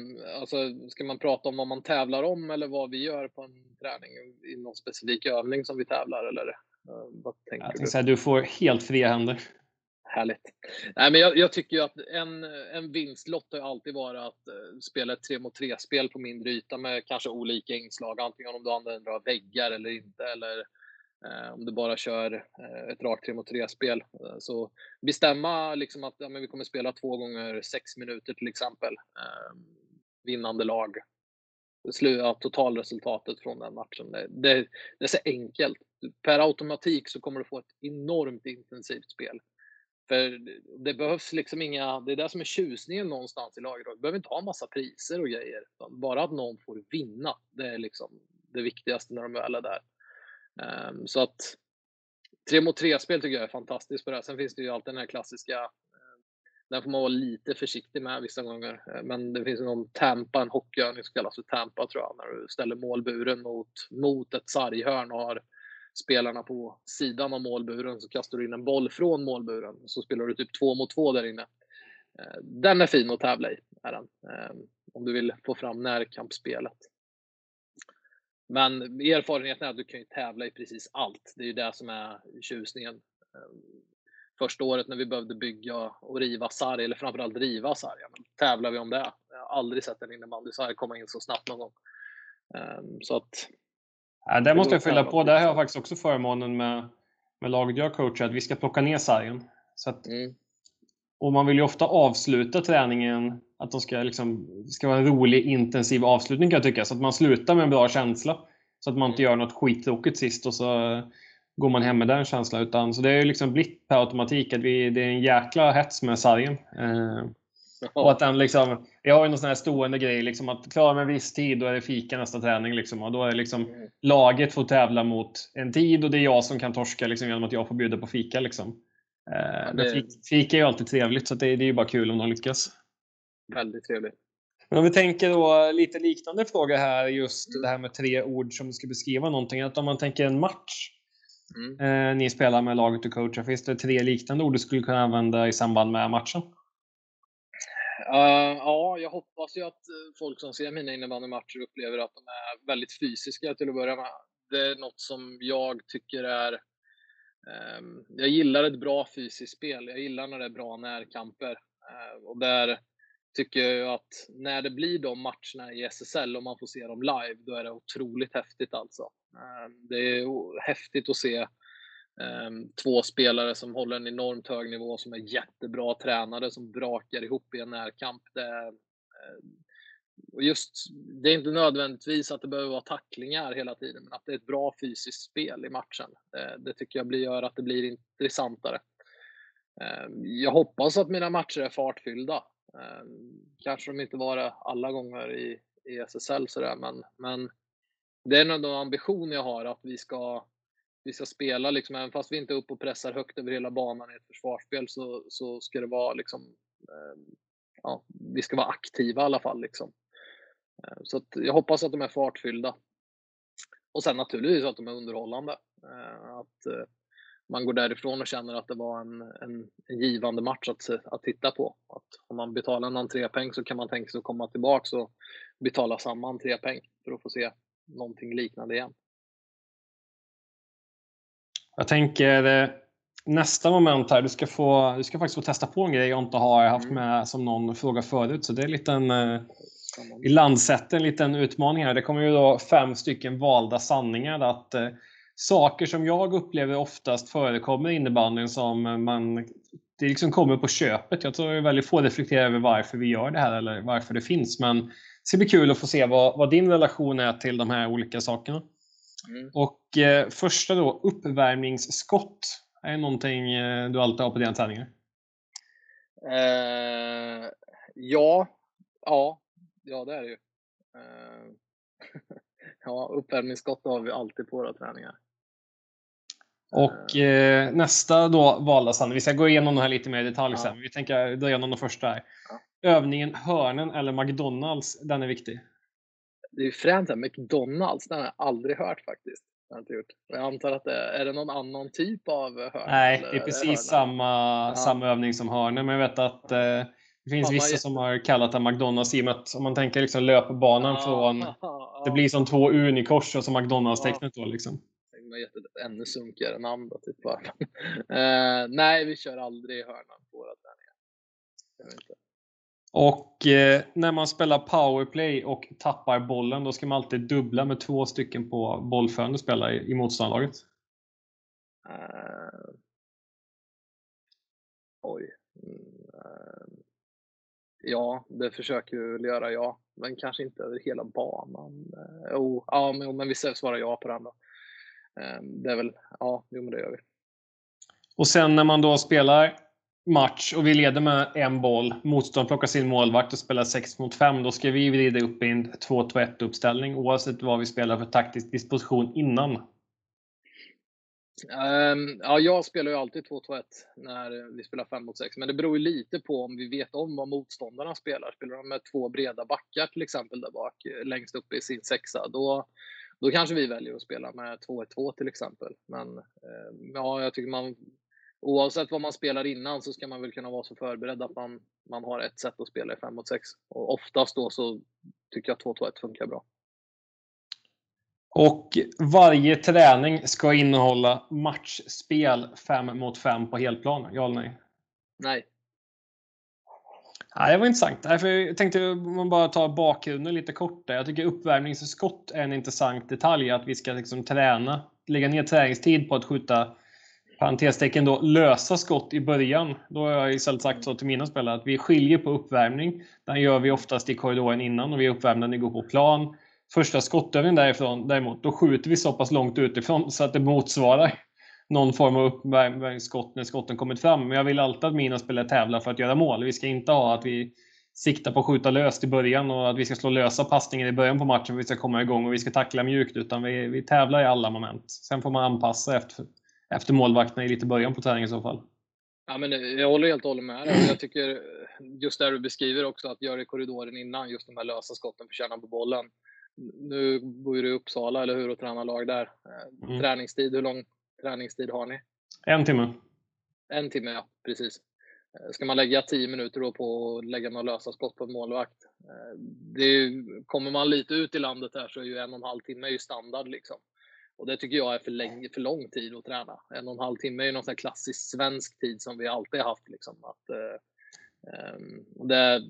alltså, ska man prata om vad man tävlar om eller vad vi gör på en träning i någon specifik övning som vi tävlar, eller? Vad tänker
jag du? Säga, du får helt fria händer.
Härligt. Nej, men jag, jag tycker ju att en, en vinstlott har alltid varit att eh, spela ett 3 mot 3-spel på mindre yta med kanske olika inslag. Antingen om du använder väggar eller inte, eller eh, om du bara kör eh, ett rakt 3 mot 3-spel. Eh, så bestämma liksom att ja, men vi kommer spela två gånger sex minuter till exempel. Ehm, vinnande lag. Sluta totalresultatet från den matchen. Det, det, det är så enkelt. Per automatik så kommer du få ett enormt intensivt spel. För det behövs liksom inga, det är det som är tjusningen någonstans i laget. Du behöver inte ha massa priser och grejer. Bara att någon får vinna, det är liksom det viktigaste när de väl är där. Um, så att tre mot tre-spel tycker jag är fantastiskt på det här. Sen finns det ju alltid den här klassiska, eh, den får man vara lite försiktig med vissa gånger. Uh, men det finns någon Tampa, en hockeyövning som kallas för Tampa tror jag, när du ställer målburen mot, mot ett sarghörn och har spelarna på sidan av målburen så kastar du in en boll från målburen. Så spelar du typ två mot två där inne. Eh, den är fin att tävla i, är den. Ehm, om du vill få fram närkampsspelet. Men erfarenheten är att du kan ju tävla i precis allt. Det är ju det som är tjusningen. Ehm, första året när vi behövde bygga och riva sarg, eller framförallt riva sarg, tävlar vi om det. Jag har aldrig sett en innebandysarg komma in så snabbt någon gång. Ehm, så att
Ja, det måste jag fylla på. Där har jag faktiskt också förmånen med, med laget jag coachar, att vi ska plocka ner sargen. Så att, mm. Och man vill ju ofta avsluta träningen, att de ska, liksom, det ska vara en rolig, intensiv avslutning kan jag tycka. Så att man slutar med en bra känsla. Så att man inte mm. gör något skittråkigt sist och så går man hem med den känslan. Utan, så det har ju liksom blivit per automatik att vi, det är en jäkla hets med sargen. Eh, och att den liksom, jag har ju någon sån här stående grej, liksom, att klarar med en viss tid, då är det fika nästa träning. Liksom, och då är det liksom, mm. laget får tävla mot en tid och det är jag som kan torska liksom, genom att jag får bjuda på fika. Liksom. Eh, det... Fika är ju alltid trevligt, så det, det är ju bara kul om de lyckas.
Väldigt trevligt.
Men om vi tänker då lite liknande fråga här, just mm. det här med tre ord som ska beskriva någonting. Att om man tänker en match, mm. eh, ni spelar med laget och coachar, finns det tre liknande ord du skulle kunna använda i samband med matchen?
Uh, ja, jag hoppas ju att eh, folk som ser mina innebandymatcher upplever att de är väldigt fysiska till att börja med. Det är något som jag tycker är... Um, jag gillar ett bra fysiskt spel. Jag gillar när det är bra närkamper. Uh, och där tycker jag att när det blir de matcherna i SSL och man får se dem live, då är det otroligt häftigt alltså. Ehm, det är häftigt att se Ehm, två spelare som håller en enormt hög nivå, som är jättebra tränare, som brakar ihop i en närkamp. Det, ehm, och just, det är inte nödvändigtvis att det behöver vara tacklingar hela tiden, men att det är ett bra fysiskt spel i matchen. Det, det tycker jag blir, gör att det blir intressantare. Ehm, jag hoppas att mina matcher är fartfyllda. Kanske de inte var det alla gånger i, i SSL sådär, men, men det är ändå en ambition jag har att vi ska, vi ska spela, liksom, även fast vi inte är uppe och pressar högt över hela banan i ett försvarsspel så, så ska det vara liksom, ehm, ja, vi ska vara aktiva i alla fall. Liksom. Ehm, så jag hoppas att de är fartfyllda. Och sen naturligtvis att de är underhållande. Ehm, att eh, man går därifrån och känner att det var en, en, en givande match att, att titta på. Att om man betalar en entrépeng så kan man tänka sig att komma tillbaka och betala samma entrépeng för att få se någonting liknande igen.
Jag tänker nästa moment här, du ska, få, du ska faktiskt få testa på en grej jag inte har haft mm. med som någon fråga förut. Så det är en liten, vi landsätter en liten utmaning här. Det kommer ju då fem stycken valda sanningar att saker som jag upplever oftast förekommer i innebandyn som man det liksom kommer på köpet. Jag tror väldigt få reflekterar över varför vi gör det här eller varför det finns. Men det ska bli kul att få se vad, vad din relation är till de här olika sakerna. Mm. Och eh, första då, uppvärmningsskott. Är det någonting eh, du alltid har på dina träningar?
Eh, ja, ja, ja det är det ju. Eh, [laughs] ja, uppvärmningsskott har vi alltid på våra träningar.
Och eh, nästa då sanning, vi ska gå igenom de här lite mer i detalj sen. Vi tänker dra igenom de första här. Ja. Övningen Hörnen eller McDonalds, den är viktig.
Det är ju fränt, McDonalds, den har jag aldrig hört faktiskt. Jag, jag antar att det är, är det någon annan typ av hörn?
Nej, det är precis samma, ja. samma övning som hörnen, men jag vet att eh, det finns Fan, vissa som har kallat det McDonalds i och med att om man tänker liksom löpbanan ja, från, ja, det blir som två U i kors och så McDonalds-tecknet då liksom
har gett ett ännu sunkigare namn då, typ bara. uh, [laughs] nej, vi kör aldrig hörnan på våra träningar.
Och eh, när man spelar powerplay och tappar bollen, då ska man alltid dubbla med två stycken på bollförande spelare i, i motståndarlaget. Uh,
oj. Uh, ja, det försöker vi väl göra, ja. Men kanske inte över hela banan. Uh, oh, ja, men, men vi svarar ja på den då. Ehm, det är väl, ja, jo men det gör vi.
Och sen när man då spelar match och vi leder med en boll, motståndaren plockar sin målvakt och spelar 6 mot 5, då ska vi vrida upp i en 2-2-1 uppställning oavsett vad vi spelar för taktisk disposition innan.
Um, ja, jag spelar ju alltid 2-2-1 när vi spelar 5 mot 6, men det beror ju lite på om vi vet om vad motståndarna spelar. Spelar de med två breda backar till exempel där bak, längst upp i sin sexa, då, då kanske vi väljer att spela med 2-1-2 till exempel. Men ehm, ja, jag tycker man oavsett vad man spelar innan så ska man väl kunna vara så förberedd att man, man har ett sätt att spela i 5 mot 6. Och oftast då så tycker jag 2-2-1 funkar bra.
Och varje träning ska innehålla matchspel 5 mot 5 på helplan, ja eller nej?
Nej.
Ja, det var intressant. Jag tänkte om man bara tar bakgrunden lite kort. Där. Jag tycker uppvärmningsskott är en intressant detalj. Att vi ska liksom träna, lägga ner träningstid på att skjuta parentestecken då, lösa skott i början. Då har jag istället sagt så till mina spelare att vi skiljer på uppvärmning. Den gör vi oftast i korridoren innan och vi är uppvärmda när vi går på plan. Första skottövningen därifrån däremot, då skjuter vi så pass långt utifrån så att det motsvarar någon form av uppvärmningsskott när skotten kommit fram. Men jag vill alltid att mina spelare tävlar för att göra mål. Vi ska inte ha att vi siktar på att skjuta löst i början och att vi ska slå lösa passningar i början på matchen för att vi ska komma igång och vi ska tackla mjukt. Utan vi, vi tävlar i alla moment. Sen får man anpassa efter, efter målvakterna i lite början på träningen i så fall.
Ja, men jag håller helt och hållet med dig. Jag tycker just det du beskriver också, att göra i korridoren innan, just de här lösa skotten för känna på bollen. Nu bor du i Uppsala, eller hur, och tränar lag där. Mm. Träningstid, hur lång träningstid har ni?
En timme.
En timme, ja. Precis. Eh, ska man lägga 10 minuter då på att lägga några lösa skott på en målvakt? Eh, det kommer man lite ut i landet här så är ju en och en halv timme ju standard. Liksom. Och det tycker jag är för, länge, för lång tid att träna. En och en halv timme är ju någon sån klassisk svensk tid som vi alltid har haft. Liksom. Att, eh, ehm, det,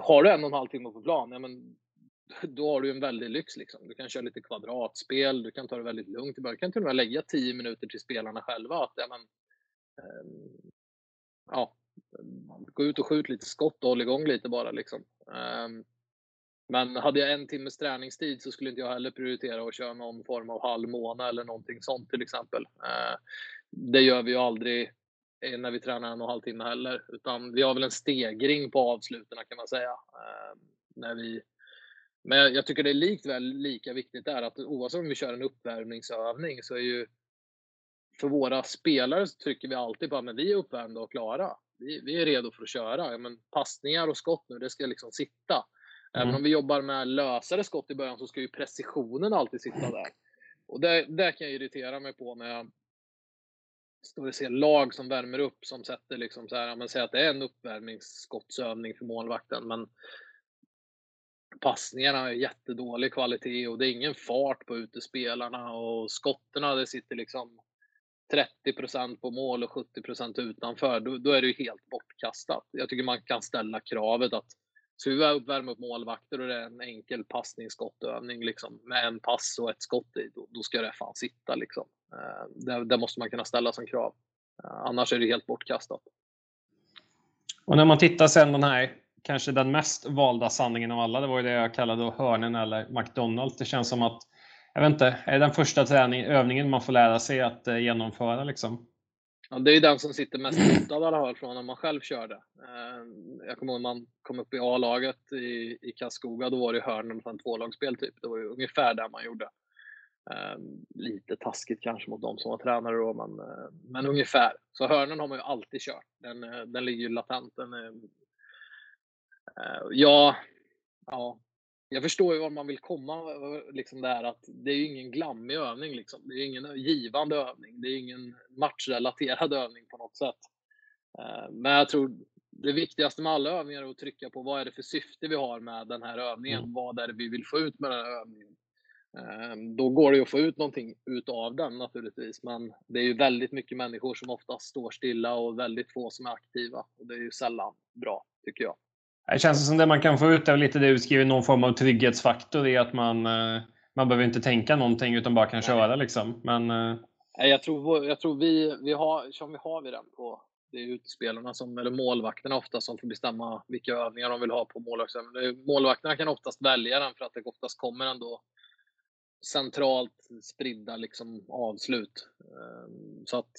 har du en och en halv timme på plan, ja, men då har du en väldig lyx. Liksom. Du kan köra lite kvadratspel, du kan ta det väldigt lugnt i början. Du kan till och med lägga 10 minuter till spelarna själva. Att, ja, men, eh, ja, gå ut och skjut lite skott och håll igång lite bara. Liksom. Eh, men hade jag en timmes träningstid så skulle inte jag heller prioritera att köra någon form av halvmåne eller någonting sånt till exempel. Eh, det gör vi ju aldrig eh, när vi tränar en och en halv timme heller, utan vi har väl en stegring på avsluten kan man säga. Eh, när vi men jag tycker det är likväl lika viktigt där att oavsett om vi kör en uppvärmningsövning så är ju för våra spelare så trycker vi alltid på att vi är uppvärmda och klara. Vi, vi är redo för att köra. Ja, men passningar och skott nu, det ska liksom sitta. Även mm. om vi jobbar med lösare skott i början så ska ju precisionen alltid sitta där. Och det, det kan jag irritera mig på när jag står och ser lag som värmer upp som sätter liksom så här, man säger att det är en uppvärmningsskottsövning för målvakten, men passningarna har jättedålig kvalitet och det är ingen fart på utespelarna och skotterna det sitter liksom 30% på mål och 70% utanför, då, då, är det ju helt bortkastat. Jag tycker man kan ställa kravet att ska vi värma upp målvakter och det är en enkel passningsskottövning liksom, med en pass och ett skott i, då, då ska det fan sitta liksom. Eh, det, det, måste man kunna ställa som krav. Eh, annars är det helt bortkastat.
Och när man tittar sen den här kanske den mest valda sanningen av alla, det var ju det jag kallade hörnen eller McDonalds. Det känns som att, jag vet inte, är den första träning, övningen man får lära sig att eh, genomföra liksom?
Ja, det är ju den som sitter mest hotad i alla fall från när man själv körde. Eh, jag kommer ihåg när man kom upp i A-laget i, i Karlskoga, då var det hörnen från tvålagsspel typ. Det var ju ungefär det man gjorde. Eh, lite taskigt kanske mot de som var tränare då, men, eh, men ungefär. Så hörnen har man ju alltid kört. Den, den ligger ju latent. Den är ja, ja, jag förstår ju var man vill komma. Liksom det här att det är ju ingen glammig övning. Liksom. Det är ingen givande övning. Det är ingen matchrelaterad [laughs] övning på något sätt. Eh, men jag tror det viktigaste med alla övningar är att trycka på vad är det för syfte vi har med den här övningen? Mm. Vad är det vi vill få ut med den här övningen? Eh, då går det ju att få ut någonting utav den naturligtvis, men det är ju väldigt mycket människor som oftast står stilla och väldigt få som är aktiva. Och det är ju sällan bra, tycker jag.
Det känns som det man kan få ut är lite det du skriver, någon form av trygghetsfaktor i att man, eh, man behöver inte tänka någonting utan bara kan köra liksom. Men,
eh, jag tror, jag tror vi, vi har, som vi har vi den på det är utspelarna som, eller målvakterna ofta som får bestämma vilka övningar de vill ha på målvaktsövningen. Målvakterna kan oftast välja den för att det oftast kommer ändå centralt spridda liksom avslut. Ehm, så att,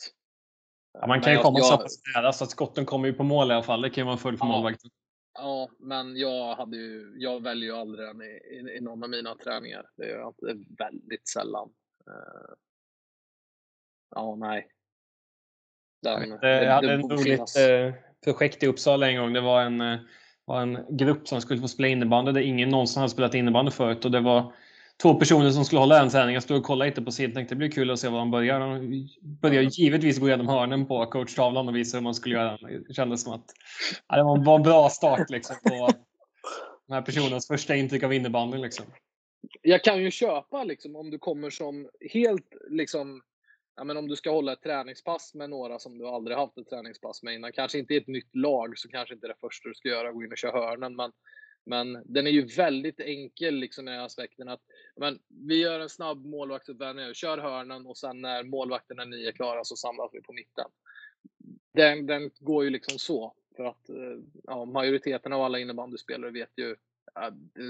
ja, man kan ju komma jag, så pass nära så att skotten kommer ju på mål i alla fall. Det kan ju vara en följd för ja, målvakten.
Ja, men jag, hade ju, jag väljer ju aldrig den i, i, i någon av mina träningar. Det gör jag inte väldigt sällan. Uh, ja, nej.
Den, jag, det, hade ett roligt eh, projekt i Uppsala en gång. Det var en, eh, var en grupp som skulle få spela innebandy där ingen någonsin hade spelat innebandy förut. Och det var två personer som skulle hålla en träning. Jag stod och kollade lite på sidan tänkte det blir kul att se var de börjar. De började givetvis gå igenom hörnen på coachtavlan och visa hur man skulle göra. Det kändes som att ja, det var en bra start liksom, på den här personens första intryck av innebandyn. Liksom.
Jag kan ju köpa liksom, om du kommer som helt liksom Ja, men om du ska hålla ett träningspass med några som du aldrig haft ett träningspass med innan, kanske inte i ett nytt lag, så kanske inte det första du ska göra gå in och köra hörnen. Men men den är ju väldigt enkel liksom i aspekten att men, vi gör en snabb målvaktsuppvärmning, kör hörnen och sen när målvakterna är klara så samlas vi på mitten. Den, den går ju liksom så. För att eh, ja, majoriteten av alla innebandyspelare vet ju,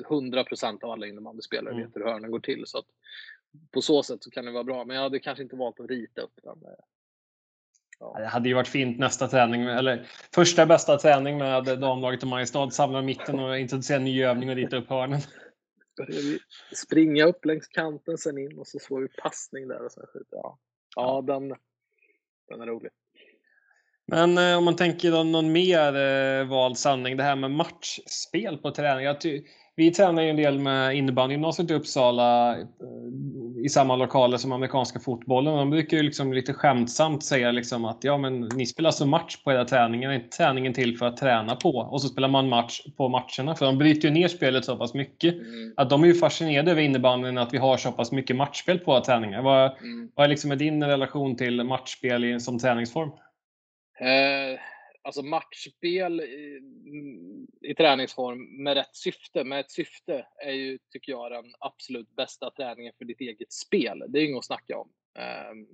100% av alla innebandyspelare mm. vet hur hörnen går till. Så att på så sätt så kan det vara bra. Men jag hade kanske inte valt att rita upp den.
Ja. Det hade ju varit fint nästa träning, eller första bästa träning med damlaget i Mariestad. Samla mitten och introducera en ny övning och rita upp hörnen.
Springa upp längs kanten, sen in och så får vi passning där och sen. Ja, ja den, den är rolig.
Men eh, om man tänker då någon mer eh, vald sanning, det här med matchspel på träning. Jag vi tränar ju en del med innebandygymnasiet i Uppsala eh, i samma lokaler som amerikanska fotbollen. De brukar ju liksom lite skämtsamt säga liksom att ja, men ni spelar så match på era träningar, är inte träningen till för att träna på? Och så spelar man match på matcherna, för de bryter ju ner spelet så pass mycket. Mm. Att de är ju fascinerade över innebandyn, att vi har så pass mycket matchspel på våra träningar. Vad, mm. vad är liksom din relation till matchspel som träningsform?
Eh, alltså matchspel, i träningsform med rätt syfte. Med ett syfte är ju, tycker jag, den absolut bästa träningen för ditt eget spel. Det är inget att snacka om. Ehm,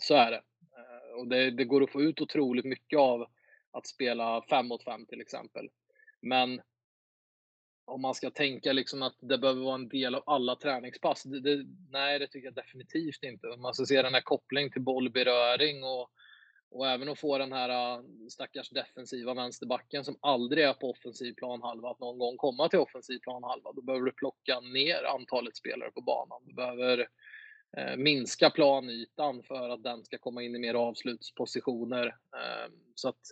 så är det. Ehm, och det, det går att få ut otroligt mycket av att spela fem mot fem till exempel. Men om man ska tänka liksom att det behöver vara en del av alla träningspass. Det, det, nej, det tycker jag definitivt inte. Om man ska se den här kopplingen till bollberöring och och även att få den här äh, stackars defensiva vänsterbacken som aldrig är på offensiv planhalva att någon gång komma till offensiv planhalva. Då behöver du plocka ner antalet spelare på banan. Du behöver eh, minska planytan för att den ska komma in i mer avslutspositioner. Eh, så att,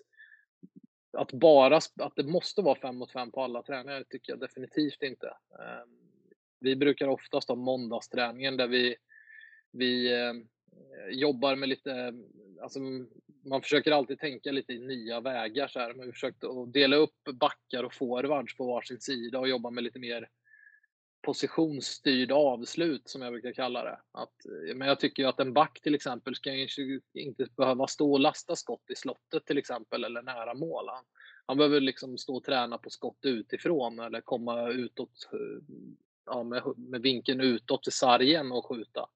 att bara att det måste vara fem mot fem på alla träningar tycker jag definitivt inte. Eh, vi brukar oftast ha måndagsträningen där vi, vi ehm, jobbar med lite, alltså man försöker alltid tänka lite i nya vägar så här. Man har försökt att dela upp backar och forwards på varsin sida och jobba med lite mer positionsstyrd avslut som jag brukar kalla det. Att, eh, men jag tycker ju att en back till exempel ska inte behöva stå och lasta skott i slottet till exempel eller nära mål. Han, han behöver liksom stå och träna på skott utifrån eller komma utåt eh, ja, med, med vinkeln utåt till sargen och skjuta.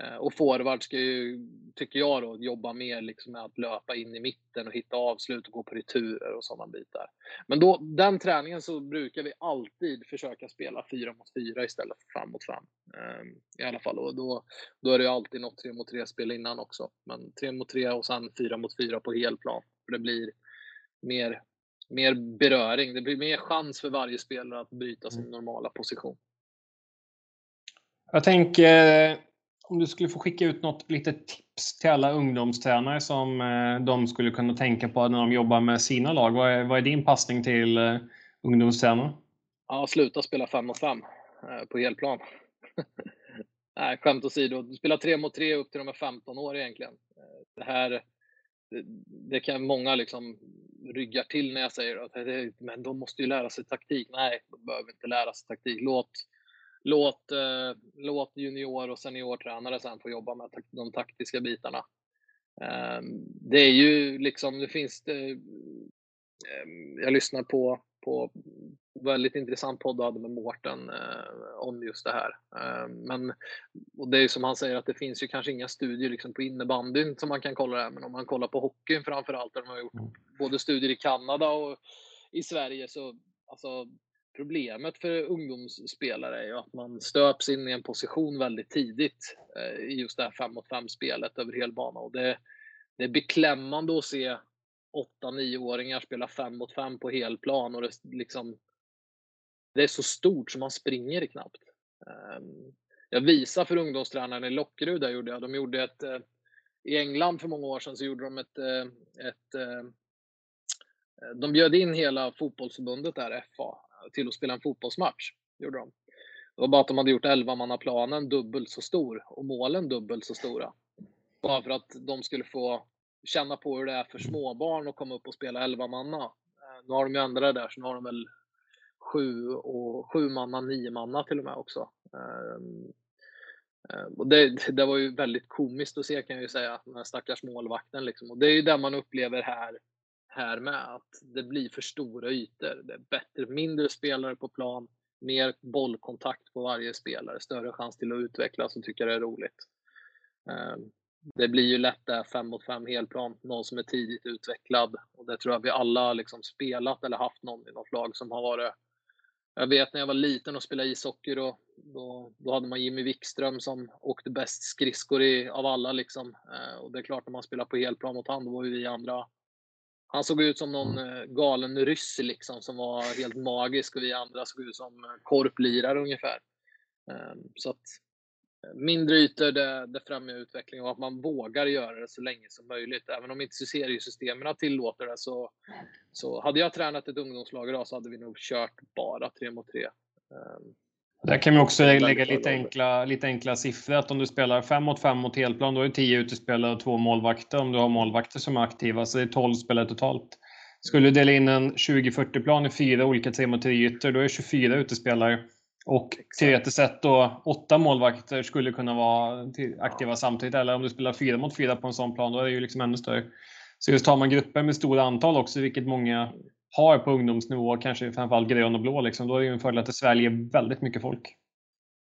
Eh, och forward ska ju, tycker jag då, jobba mer liksom med att löpa in i mitten och hitta avslut och gå på returer och sådana bitar. Men då, den träningen så brukar vi alltid försöka spela 4 mot 4 istället för 5 mot 5. Ehm, I alla fall. Och då, då är det ju alltid något 3 mot 3 spel innan också. Men 3 mot 3 och sen 4 mot 4 på helplan. För det blir mer, mer beröring. Det blir mer chans för varje spelare att bryta sin mm. normala position.
Jag tänker om du skulle få skicka ut något litet tips till alla ungdomstränare som eh, de skulle kunna tänka på när de jobbar med sina lag. Vad är, vad är din passning till eh, ungdomstränare?
Ja, sluta spela 5 mot 5 eh, på helplan. [laughs] Nej, skämt åsido. Spela 3 mot 3 upp till de är 15 år egentligen. Det här, det, det kan många liksom ryggar till när jag säger att men de måste ju lära sig taktik. Nej, de behöver inte lära sig taktik. Låt låt, eh, låt junior och seniortränare sen få jobba med de taktiska bitarna. Eh, det är ju liksom, det finns det, eh, jag lyssnar på, på väldigt intressant podd hade med Mårten eh, om just det här. Eh, men, och det är ju som han säger att det finns ju kanske inga studier liksom på innebandyn som man kan kolla det men om man kollar på hockeyn framförallt, där de har gjort mm. både studier i Kanada och i Sverige så alltså problemet för ungdomsspelare är ju att man stöps in i en position väldigt tidigt eh, i just det här 5 mot 5 spelet över hel bana. Och det, det är beklämmande att se 8-9-åringar spela 5 mot 5 på helplan och det, liksom, det är så stort så man springer knappt. Ehm, jag visade för ungdomstränaren i Lockerud, där gjorde jag. De gjorde ett, eh, i England för många år sedan så gjorde de ett, eh, ett de bjöd in hela fotbollsförbundet där, FA, till att spela en fotbollsmatch. Gjorde de. Det var bara att de hade gjort 11-mannaplanen dubbelt så stor och målen dubbelt så stora. Bara för att de skulle få känna på hur det är för småbarn att komma upp och spela 11 manna. Eh, nu har de ju ändrat det där, så nu har de väl sju och sju manna, nio manna till och med också. Ehm, ehm, och det, det var ju väldigt komiskt att se kan jag ju säga, den här stackars målvakten liksom. Och det är ju det man upplever här här med. Att det blir för stora ytor. Det är bättre, mindre spelare på plan, mer bollkontakt på varje spelare, större chans till att utvecklas och tycka det är roligt. Ehm, det blir ju lätt där 5 mot 5 helplan, någon som är tidigt utvecklad. Och det tror jag vi alla liksom spelat eller haft någon i något lag som har varit jag vet när jag var liten och spelade ishockey då, då, då hade man Jimmy Wikström som åkte bäst skridskor i, av alla liksom. Ehm, och det är klart när man spelar på helplan mot han, då var ju vi andra han såg ut som någon mm. eh, galen ryss liksom, som var helt magisk och vi andra såg ut som eh, korplirare ungefär. Ehm, så att eh, mindre ytor, det, det främjar utveckling och att man vågar göra det så länge som möjligt. Även om inte seriesystemen tillåter det så, så hade jag tränat ett ungdomslag idag så hade vi nog kört bara 3 mot 3.
Där kan vi också lägga lite enkla, lite enkla siffror. Att om du spelar 5 mot 5 mot helplan, då är det 10 utespelare och två målvakter. Om du har målvakter som är aktiva, så det är 12 spelare totalt. Skulle du dela in en 20-40-plan i fyra olika 3 mot 3-ytor, då är det 24 utespelare. Och teoretiskt sett då, åtta målvakter skulle kunna vara aktiva samtidigt. Eller om du spelar 4 mot 4 på en sån plan, då är det ju liksom ännu större. Så just tar man grupper med stora antal också, vilket många har på ungdomsnivå, kanske framförallt grön och blå, liksom, då är det ju en fördel att det sväljer väldigt mycket folk.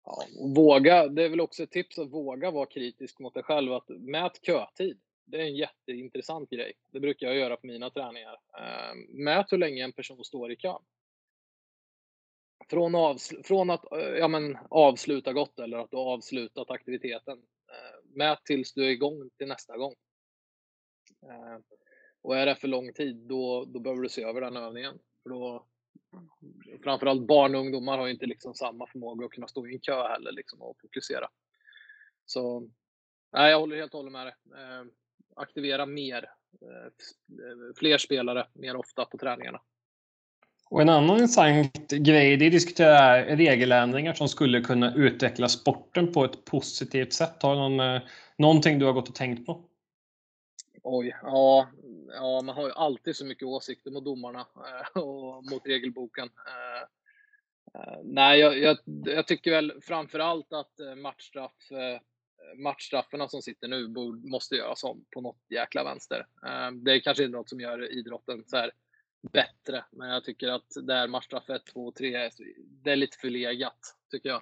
Ja, våga, det är väl också ett tips att våga vara kritisk mot dig själv. Att mät kötid. Det är en jätteintressant grej. Det brukar jag göra på mina träningar. Ehm, mät hur länge en person står i kö. Från, avsl- från att eh, ja, men, avsluta gott eller att du har avslutat aktiviteten. Ehm, mät tills du är igång till nästa gång. Ehm, och är det för lång tid, då, då behöver du se över den övningen. För då, framförallt barn och ungdomar har inte liksom samma förmåga att kunna stå i en kö heller liksom, och fokusera. Så nej, jag håller helt och hållet med dig. Eh, aktivera mer, eh, fler spelare mer ofta på träningarna.
Och en annan intressant grej, det är att diskutera regeländringar som skulle kunna utveckla sporten på ett positivt sätt. Har någon, eh, någonting du har gått och tänkt på?
Oj, ja, ja, man har ju alltid så mycket åsikter mot domarna eh, och mot regelboken. Eh, eh nej, jag, jag, jag, tycker väl framför allt att eh, matchstraff, eh, matchstrafferna som sitter nu borde, måste göras om på något jäkla vänster. Det är kanske inte något som gör idrotten så här bättre, men jag tycker att det här 1, 2 3, det är lite förlegat, tycker jag.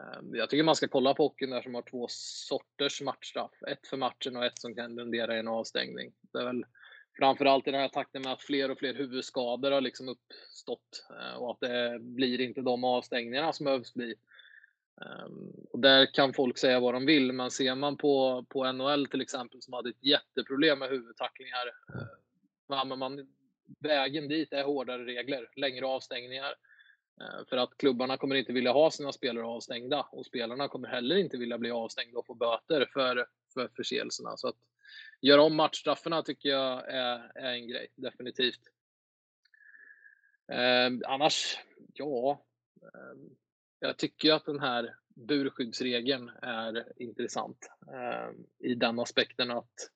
Ehm, jag tycker man ska kolla på hockeyn där som har två sorters matchstraff. Ett för matchen och ett som kan rendera i en avstängning. Det är väl framförallt i den här takten med att fler och fler huvudskador har liksom uppstått eh, och att det blir inte de avstängningarna som behövs bli. Ehm, och där kan folk säga vad de vill, men ser man på, på NHL till exempel som hade ett jätteproblem med huvudtacklingar. Eh, man, vägen dit är hårdare regler, längre avstängningar. Eh, för att klubbarna kommer inte vilja ha sina spelare avstängda och spelarna kommer heller inte vilja bli avstängda och få böter för, för förseelserna. Så att göra om matchstrafferna tycker jag är, är en grej, definitivt. Eh, annars, ja. Eh, jag tycker att den här burskyddsregeln är intressant eh, i den aspekten att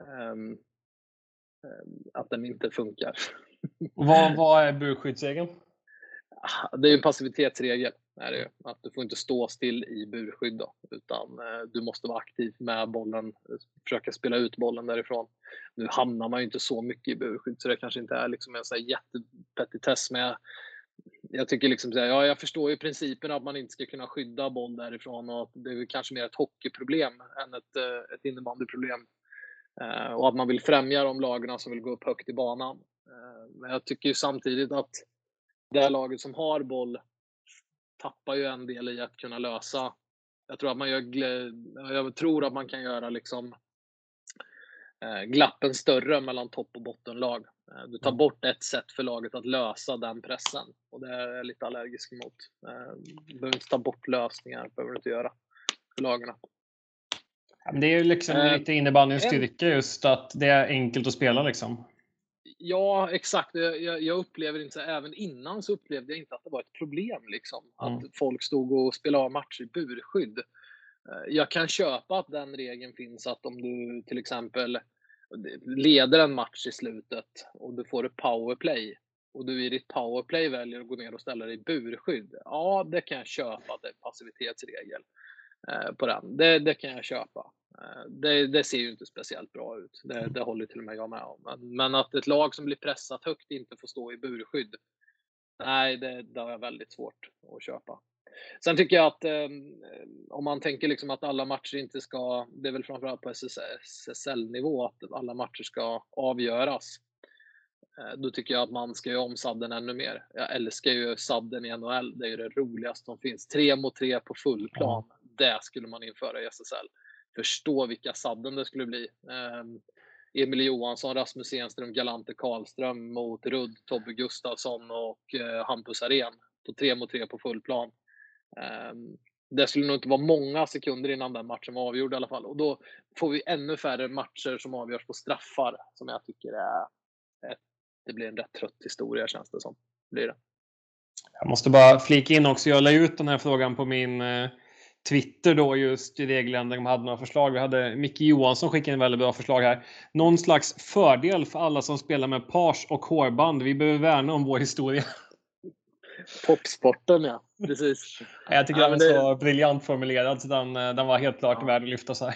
eh, att den inte funkar.
vad, vad är burskyddsregeln? [laughs]
Det är ju en passivitetsregel. Är det ju. Att du får inte stå still i burskydd då, utan eh, du måste vara aktiv med bollen, försöka spela ut bollen därifrån. Nu hamnar man ju inte så mycket i burskydd så det kanske inte är liksom en så jättepetitess men jag, tycker liksom så här, ja, jag förstår ju principen att man inte ska kunna skydda boll därifrån och att det är kanske mer ett hockeyproblem än ett, eh, ett innebandyproblem. Eh, och att man vill främja de lagarna som vill gå upp högt i banan. Men jag tycker ju samtidigt att det laget som har boll tappar ju en del i att kunna lösa. Jag tror att man gör, jag tror att man kan göra liksom eh, glappen större mellan topp och bottenlag. Eh, du tar mm. bort ett sätt för laget att lösa den pressen och det är jag lite allergisk emot. Eh, du behöver inte ta bort lösningar, behöver du inte göra för lagarna.
Det är ju liksom lite innebandyns styrka just att det är enkelt att spela liksom.
Ja, exakt. Jag, jag, upplever inte, även innan så upplevde jag inte att det var ett problem liksom. Mm. Att folk stod och spelade av matcher i burskydd. Eh, jag kan köpa att den regeln finns att om du till exempel leder en match i slutet och du får ett powerplay och du i ditt powerplay väljer att gå ner och ställa dig i burskydd. Ja, det kan jag köpa att det är passivitetsregel eh, på den. Det, det kan jag köpa. Eh, det, det, ser ju inte speciellt bra ut. Det, det håller till och med jag med om. Men, men, att ett lag som blir pressat högt inte får stå i burskydd. Nej, det, det har jag väldigt svårt att köpa. Sen tycker jag att eh, om man tänker liksom att alla matcher inte ska, det är väl framförallt på SSL-nivå, att alla matcher ska avgöras. Eh, då tycker jag att man ska göra om sadden ännu mer. Jag älskar ju sadden i NHL, det är ju det roligaste som finns. Tre mot tre på full plan, det skulle man införa i SSL förstå vilka sadden det skulle bli. Ehm, Emil Johansson, Rasmus Enström, Galante Karlström mot Rudd, Tobbe Gustafsson och eh, Hampus Arén på tre mot tre på full plan. Ehm, det skulle nog inte vara många sekunder innan den matchen var avgjord i alla fall. Och då får vi ännu färre matcher som avgörs på straffar, som jag tycker är... Det blir en rätt trött historia, känns det som. Blir det.
Jag måste bara flika in också. Jag la ut den här frågan på min eh, Twitter då just i regeländring de hade några förslag. Vi hade Micke Johansson skickade en väldigt bra förslag här. Någon slags fördel för alla som spelar med page och hårband. Vi behöver värna om vår historia. [laughs]
Popsporten ja, precis.
Jag tycker ja, den var det... så briljant formulerad så den, den var helt klart ja. värd att lyfta så här.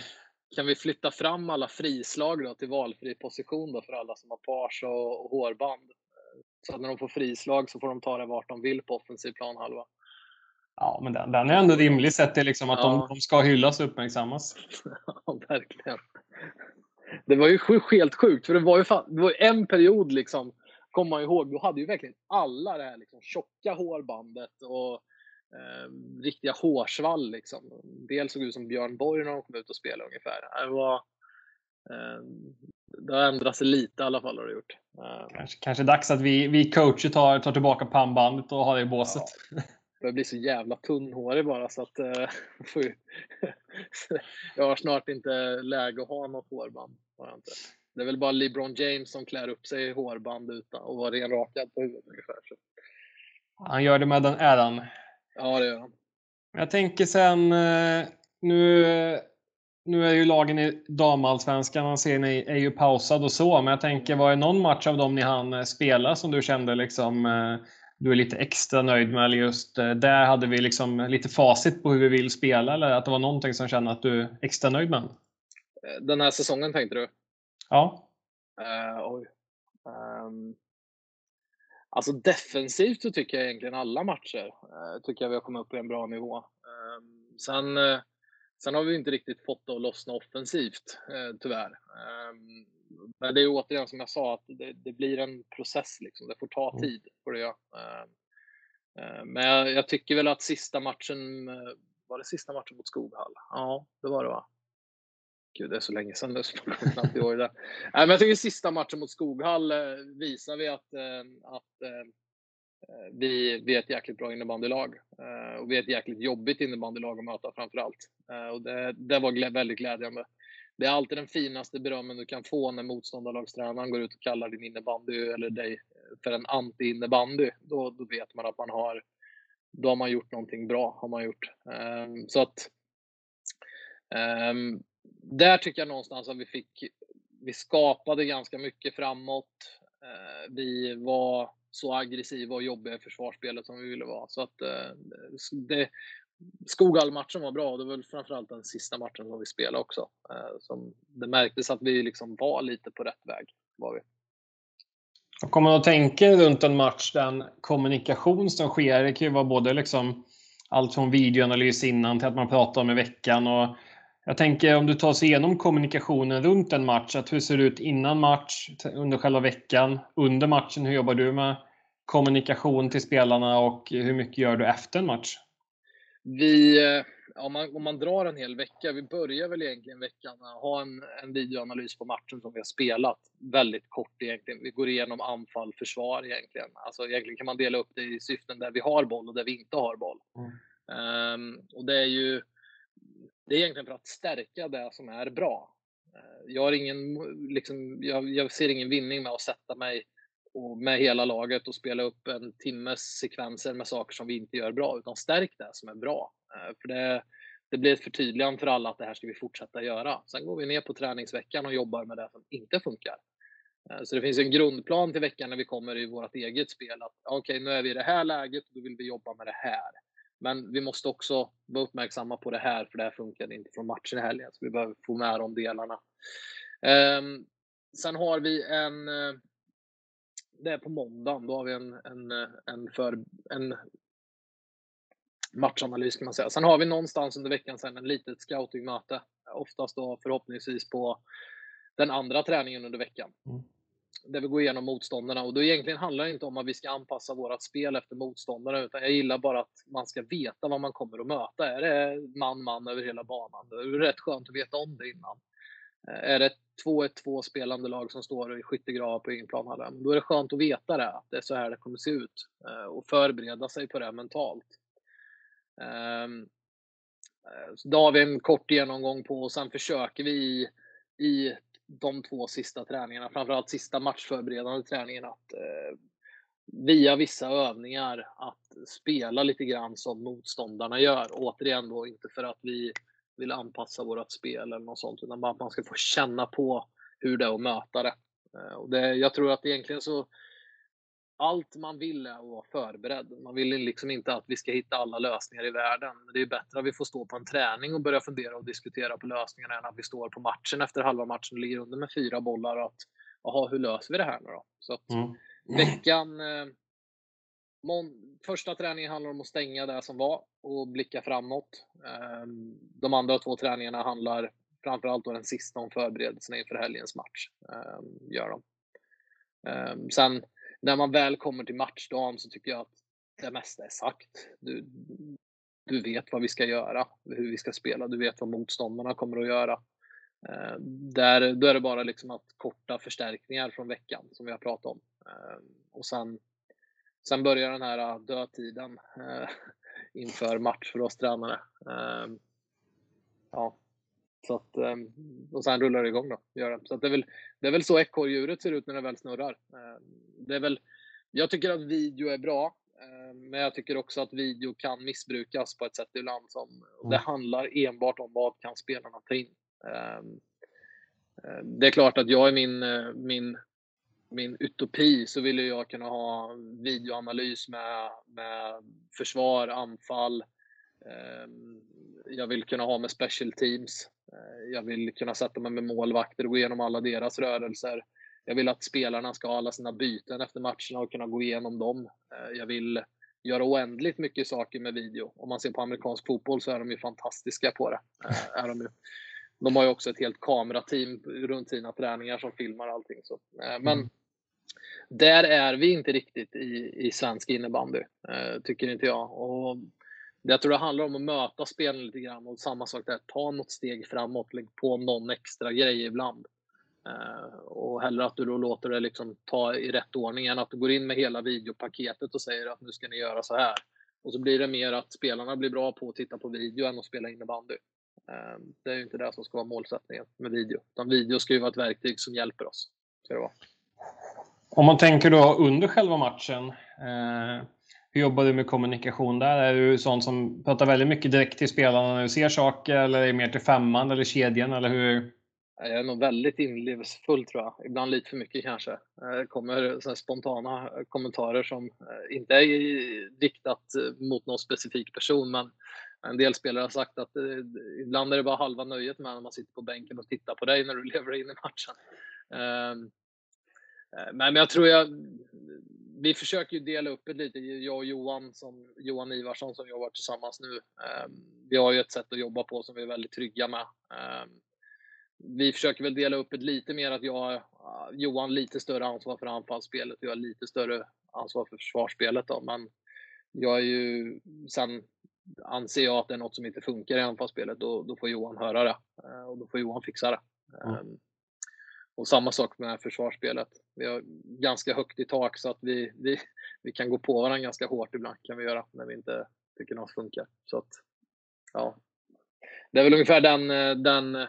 kan vi flytta fram alla frislag då till valfri position då för alla som har och, och hårband? Så att när de får frislag så får de ta det vart de vill på offensiv planhalva.
Ja, men den, den är ändå rimlig sett till liksom att ja. de, de, ska hyllas och uppmärksammas. [laughs]
ja, verkligen. Det var ju helt sjukt, för det var ju, fan, det var en period liksom, kommer man ihåg, då hade ju verkligen alla det här liksom, tjocka hårbandet och eh, riktiga hårsvall. Liksom. En del såg ut som Björn Borg när de kom ut och spelade ungefär. Det, var, eh, det har ändrat sig lite i alla fall. Har det gjort.
Eh. Kanske, kanske dags att vi, vi coacher tar, tar tillbaka pannbandet och har det i båset. Ja [laughs]
börjar bli så jävla tunnhårig bara så att eh, [laughs] [laughs] jag har snart inte läge att ha något hårband. Har inte. Det är väl bara LeBron James som klär upp sig i hårband utan och var renrakad på huvudet ungefär. Så.
Han gör det med den äran.
Ja, det gör han.
Jag tänker sen, eh, nu, nu är ju lagen i damallsvenskan, serien är ju pausad och så, men jag tänker, var det någon match av dem ni hann eh, spela som du kände liksom du är lite extra nöjd med? Eller just eh, där hade vi liksom lite facit på hur vi vill spela eller att det var någonting som kände att du är extra nöjd med?
Eh, den här säsongen tänkte du?
Ja.
Uh, oj. Um, alltså defensivt så tycker jag egentligen alla matcher uh, tycker jag vi har kommit upp på en bra nivå. Um, sen, uh, sen har vi inte riktigt fått det att lossna offensivt, tyvärr. Um, men det är återigen som jag sa, att det, det blir en process. Liksom. Det får ta mm. tid. Får det göra. Ehm, ehm, men jag, jag, tycker väl att sista matchen, eh, var det sista matchen mot Skoghall? Ja, det var det va? Gud, det är så länge sedan nu så man knappt ihåg det. [laughs] men jag tycker sista matchen mot Skoghall eh, visar vi att, eh, att vi, vi är ett jäkligt bra innebandylag. Och vi är ett jäkligt jobbigt innebandylag att möta framför allt. Och det, det var väldigt glädjande det är alltid den finaste berömmen du kan få när motståndarlagstränaren går ut och kallar din innebandy eller dig för en anti-innebandy. Då, då vet man att man har, då har man gjort någonting bra. Har man gjort. Um, så att um, där tycker jag någonstans att vi fick, vi skapade ganska mycket framåt. Uh, vi var så aggressiva och jobbiga i försvarsspelet som vi ville vara. Så att uh, det, Skogal-matchen var bra. Det var väl framförallt den sista matchen som vi spelade också. Eh, som det märktes att vi liksom var lite på rätt väg. Var vi.
Om man tänker runt en match, den kommunikation som sker, det kan ju vara både liksom allt från videoanalys innan till att man pratar om i veckan. Och jag tänker om du tar oss igenom kommunikationen runt en match, att hur ser det ut innan match, under själva veckan, under matchen, hur jobbar du med kommunikation till spelarna och hur mycket gör du efter en match?
Vi, eh, om man, om man drar en hel vecka, vi börjar väl egentligen veckan med att ha en, en videoanalys på matchen som vi har spelat. Väldigt kort egentligen. Vi går igenom anfall, försvar egentligen. Alltså egentligen kan man dela upp det i syften där vi har boll och där vi inte har boll. Mm. Um, och det är ju det är egentligen för att stärka det som är bra. Uh, jag, har ingen, liksom, jag, jag ser ingen vinning med att sätta mig och med hela laget och spela upp en timmes sekvenser med saker som vi inte gör bra, utan stärk det som är bra. Eh, för det, det blir ett förtydligande för alla att det här ska vi fortsätta göra. Sen går vi ner på träningsveckan och jobbar med det som inte funkar. Eh, så det finns en grundplan till veckan när vi kommer i vårt eget spel. att Okej, okay, nu är vi i det här läget och då vill vi jobba med det här. Men vi måste också vara uppmärksamma på det här, för det här funkade inte från matchen i helgen. Så vi behöver få med de delarna. Ehm, sen har vi en eh, det är på måndagen. Då har vi en, en, en, för, en matchanalys kan man säga. Sen har vi någonstans under veckan sen en litet scoutingmöte. Oftast då förhoppningsvis på den andra träningen under veckan. Mm. Där vi går igenom motståndarna och då egentligen handlar det inte om att vi ska anpassa vårt spel efter motståndarna utan jag gillar bara att man ska veta vad man kommer att möta. Är det man-man över hela banan? Det är rätt skönt att veta om det innan. Är det 2-1-2 spelande lag som står i skyttegravar på egen planhalva, då är det skönt att veta det, att det är så här det kommer se ut eh, och förbereda sig på det mentalt. Ehm, eh, så då har vi en kort genomgång på och sen försöker vi i de två sista träningarna, framförallt sista matchförberedande träningen, att eh, via vissa övningar att spela lite grann som motståndarna gör. Återigen då inte för att vi vill anpassa vårt spel eller något sånt, utan bara att man ska få känna på hur det är att möta det. Eh, och det, jag tror att egentligen så allt man vill är att vara förberedd. Man vill liksom inte att vi ska hitta alla lösningar i världen. Det är bättre att vi får stå på en träning och börja fundera och diskutera på lösningarna än att vi står på matchen efter halva matchen och ligger under med fyra bollar och att jaha, hur löser vi det här nu då? Så att mm. veckan eh, Första träningen handlar om att stänga det som var och blicka framåt. Ehm, de andra två träningarna handlar framförallt då den sista om förberedelserna inför helgens match. Ehm, gör de. Ehm, sen när man väl kommer till matchdagen så tycker jag att det mesta är sagt. Du, du vet vad vi ska göra, hur vi ska spela, du vet vad motståndarna kommer att göra. Där, då är det bara liksom att korta förstärkningar från veckan som vi har pratat om. Och sen Sen börjar den här äh, dödtiden inför match för oss tränare. Eh, ja, så att, eh, och sen rullar det igång då. Gör det. Så det, är väl, det är väl så ekorrdjuret ser ut när det väl snurrar. Ehm, det är väl, jag tycker att video är bra, ehm, men jag tycker också att video kan missbrukas på ett sätt ibland. Som, mm. Det handlar enbart om vad kan spelarna ta in. Ehm, det är klart att jag i min, eh, min min utopi så vill jag kunna ha videoanalys med, med försvar, anfall. Ehm, jag vill kunna ha med special teams. Eh, jag vill kunna sätta mig med målvakter och gå igenom alla deras rörelser. Jag vill att spelarna ska ha alla sina byten efter matcherna och kunna gå igenom dem. Eh, jag vill göra oändligt mycket saker med video. Om man ser på amerikansk fotboll så är de ju fantastiska på det. Eh, är de, ju de har ju också ett helt kamerateam runt sina träningar som filmar allting. Så. Men mm där är vi inte riktigt i, i svensk innebandy, eh, tycker inte jag. Och jag tror det handlar om att möta spelen lite grann och samma sak där, ta något steg framåt, lägg på någon extra grej ibland. Eh, och hellre att du då låter det liksom ta i rätt ordning än att du går in med hela videopaketet och säger att nu ska ni göra så här. Och så blir det mer att spelarna blir bra på att titta på video än att spela innebandy. Eh, det är ju inte det som ska vara målsättningen med video. Utan video ska ju vara ett verktyg som hjälper oss. Ska det vara.
Om man tänker då under själva matchen, eh, hur jobbar du med kommunikation där? Är du sån som pratar väldigt mycket direkt till spelarna när du ser saker eller är det mer till femman eller kedjan eller hur?
Jag är nog väldigt inlevelsefull tror jag. Ibland lite för mycket kanske. Eh, det kommer så spontana kommentarer som eh, inte är riktat mot någon specifik person men en del spelare har sagt att eh, ibland är det bara halva nöjet med när man sitter på bänken och tittar på dig när du [laughs] lever in i matchen. Ehm, eh, men jag tror jag, vi försöker ju dela upp det lite, jag och Johan, som, Johan Ivarsson som jobbar tillsammans nu. Ehm, vi har ju ett sätt att jobba på som vi är väldigt trygga med. Ehm, vi försöker väl dela upp det lite mer att jag eh, Johan lite större ansvar för anfallsspelet och jag har lite större ansvar för försvarsspelet då, men jag är ju, sen anser jag att det är något som inte funkar i anfallsspelet, då, då får Johan höra det eh, och då får Johan fixa det. Mm. Ehm, och samma sak med försvarsspelet. Vi har ganska högt i tak så att vi, vi, vi kan gå på varandra ganska hårt ibland kan vi göra när vi inte tycker något funkar. Så att, ja. Det är väl ungefär den, den eh,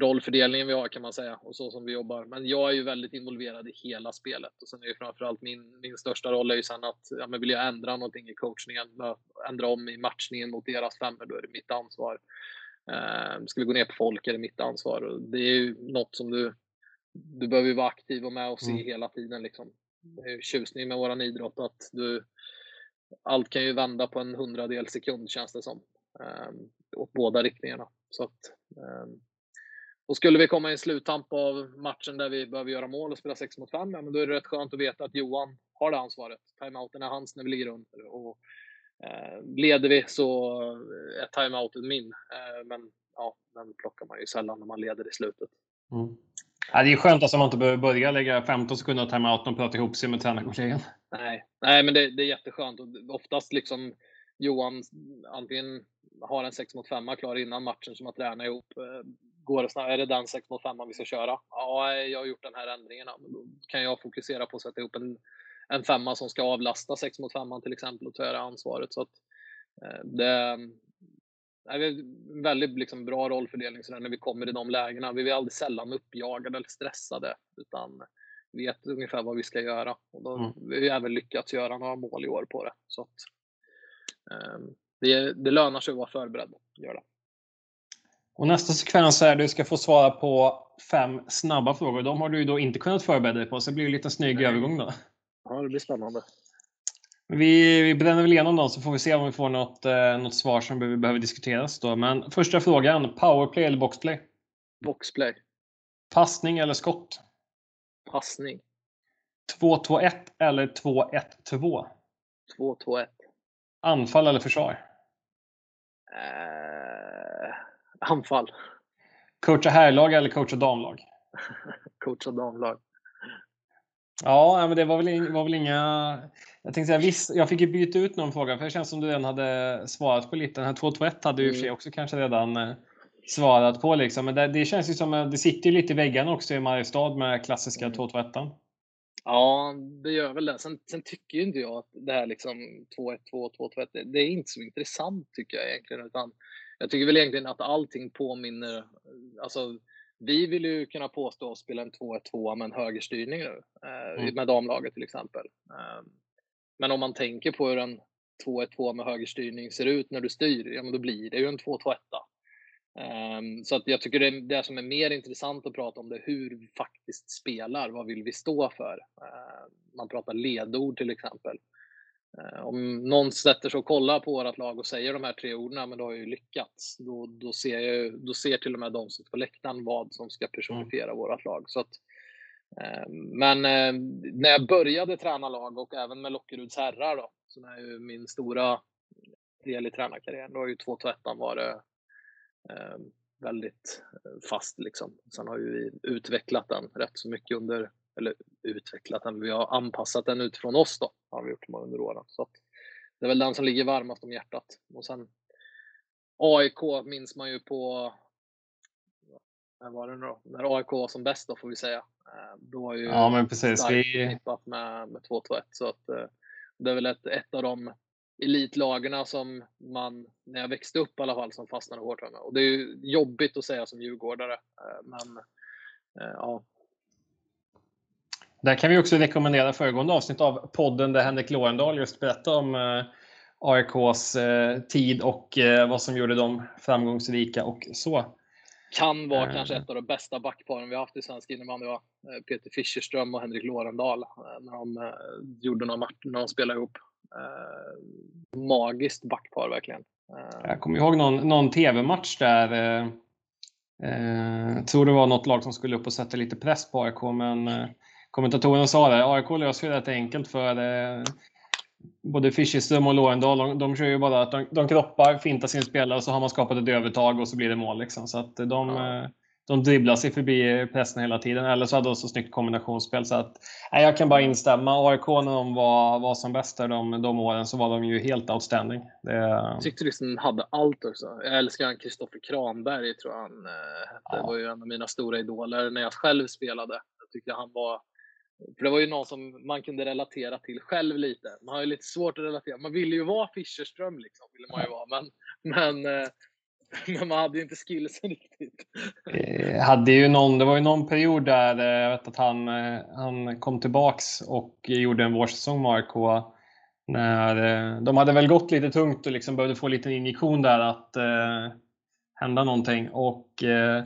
rollfördelningen vi har kan man säga och så som vi jobbar. Men jag är ju väldigt involverad i hela spelet och sen är ju framförallt min, min största roll är ju sen att ja, men vill jag ändra någonting i coachningen, ändra om i matchningen mot deras femmor, då är det mitt ansvar. Eh, ska vi gå ner på folk är det mitt ansvar. Och det är ju något som du, du behöver vara aktiv och med och se mm. hela tiden. Liksom. Det är ju tjusning med våran idrott att du, allt kan ju vända på en hundradel sekund känns det som. Um, åt båda riktningarna. Så att, um, och skulle vi komma i en sluttamp av matchen där vi behöver göra mål och spela 6 mot 5, ja, men då är det rätt skönt att veta att Johan har det ansvaret. Timeouten är hans när vi ligger under. Och Eh, leder vi så är timeouten min. Eh, men ja, den plockar man ju sällan när man leder i slutet.
Mm. Ja, det är skönt att man inte behöver börja lägga 15 sekunder av timeouten och prata ihop sig med tränarkollegan.
Nej, Nej men det, det, är jätteskönt. Och oftast liksom Johan antingen har en 6 mot 5 klar innan matchen som man tränar ihop. Eh, går det snabbt, är det den 6 mot 5 vi ska köra? Ja, jag har gjort den här ändringen. Men då kan jag fokusera på att sätta ihop en en femma som ska avlasta 6 mot 5 till exempel och ta det ansvaret. Så att, eh, det är en väldigt liksom bra rollfördelning så när vi kommer i de lägena. Vi är aldrig sällan uppjagade eller stressade utan vet ungefär vad vi ska göra. Och då, mm. Vi har även lyckats göra några mål i år på det. Så att, um, det, det lönar sig att vara förberedd. Gör det.
Och nästa sekvens är att du ska få svara på fem snabba frågor. De har du då inte kunnat förbereda dig på, så det blir en liten snygg Nej. övergång då.
Ja, det blir spännande.
Vi, vi bränner väl igenom dem så får vi se om vi får något, eh, något svar som behöver, behöver diskuteras. Då. Men första frågan, powerplay eller boxplay?
Boxplay.
Passning eller skott?
Passning.
2-2-1 eller 2-1-2?
2-2-1.
Anfall eller försvar?
Eh, anfall.
Coacha herrlag eller coacha damlag? [laughs]
Coacha damlag.
Ja, men det var väl, var väl inga... Jag tänkte säga, visst, jag fick ju byta ut någon fråga, för det känns som du redan hade svarat på lite. Den här 2-2-1 hade du i och för sig
Mm.
också kanske redan eh, svarat på. Liksom. Men det, det känns ju som, att det sitter ju lite i väggarna också i Mariestad med klassiska
Mm.
2-2-1.
Ja, det gör väl det. Sen, sen tycker ju inte jag att det här liksom 2-1-2, 2-2-1, det- det är inte så intressant tycker jag egentligen. Utan jag tycker väl egentligen att allting påminner, alltså vi vill ju kunna påstå att spela en 2-1-2 med en högerstyrning nu, eh,
Mm.
med damlaget till exempel. Eh, men om man tänker på hur en 2-1-2 med högerstyrning ser ut när du styr, ja men då blir det ju en 2-2-1. Um, så att jag tycker det, det som är mer intressant att prata om det är hur vi faktiskt spelar. Vad vill vi stå för? Uh, man pratar ledord till exempel. Eh, om någon sätter sig och kollar på vårt lag och säger de här tre orden, men då har jag ju lyckats. Då, då, ser jag, då ser till och med de som sitter på läktaren vad som ska personifiera mm. vårt lag. Så att, eh, men eh, när jag började träna lag och även med Lockeruds herrar då, som är ju min stora del i tränarkarriären, då har ju 2-2-1 varit väldigt fast liksom. Sen har ju vi utvecklat den rätt så mycket under, eller utvecklat den, vi har anpassat den utifrån oss då, har vi gjort under åren. Så det är väl den som ligger varmast om hjärtat. Och sen AIK minns man ju på, när var det nu då? När AIK var som bäst då får vi säga. Eh, Då var ju
ja, men precis.
starkt förknippat med, med 2-2-1. Så att det är väl ett, ett av de elitlagarna som man, när jag växte upp i alla fall, som fastnade hårt med. Och det är ju jobbigt att säga som djurgårdare, men ja.
Där kan vi också rekommendera föregående avsnitt av podden där Henrik Lorendal just berättar om AIKs tid och vad som gjorde dem framgångsrika och så.
Kan vara uh, kanske ett av de bästa backparen vi haft i svensk innebandy. Peter Fischerström och Henrik Lorendal när de gjorde några matcher, när de spelade ihop. Magiskt backpar verkligen.
Jag kommer ihåg någon, någon tv-match där. Uh, tror det var något lag som skulle upp och sätta lite press på AIK, men kommentatorerna sa det. AIK löser det rätt enkelt för både Fischerström och Lorendal. De, de kör ju bara att de, de kroppar, fintar sin spelare och så har man skapat ett övertag och så blir det mål. Liksom. Så att de, ja de dribblar sig förbi pressen hela tiden. Eller så hade de så snyggt kombinationsspel. Så att, nej, jag kan bara instämma. AIK när de var, var som bäst där de, de åren så var de ju helt outstanding. Det...
Jag tyckte liksom hade allt också. Jag älskar han Kristoffer Kranberg, tror jag han hette. Ja. Det var ju en av mina stora idoler när jag själv spelade. Jag tyckte han var för det var ju någon som man kunde relatera till själv lite. Man har ju lite svårt att relatera. Man ville ju vara Fischerström liksom, ville man ju vara. Men, men eh, [laughs] men man hade ju inte skillsen riktigt.
Eh, hade ju någon, det var ju någon period där eh, jag vet att han, han kom tillbaks och gjorde en vårsäsong med AIK. När, de hade väl gått lite tungt och liksom behövde få lite injektion där att eh, hända någonting. Och eh,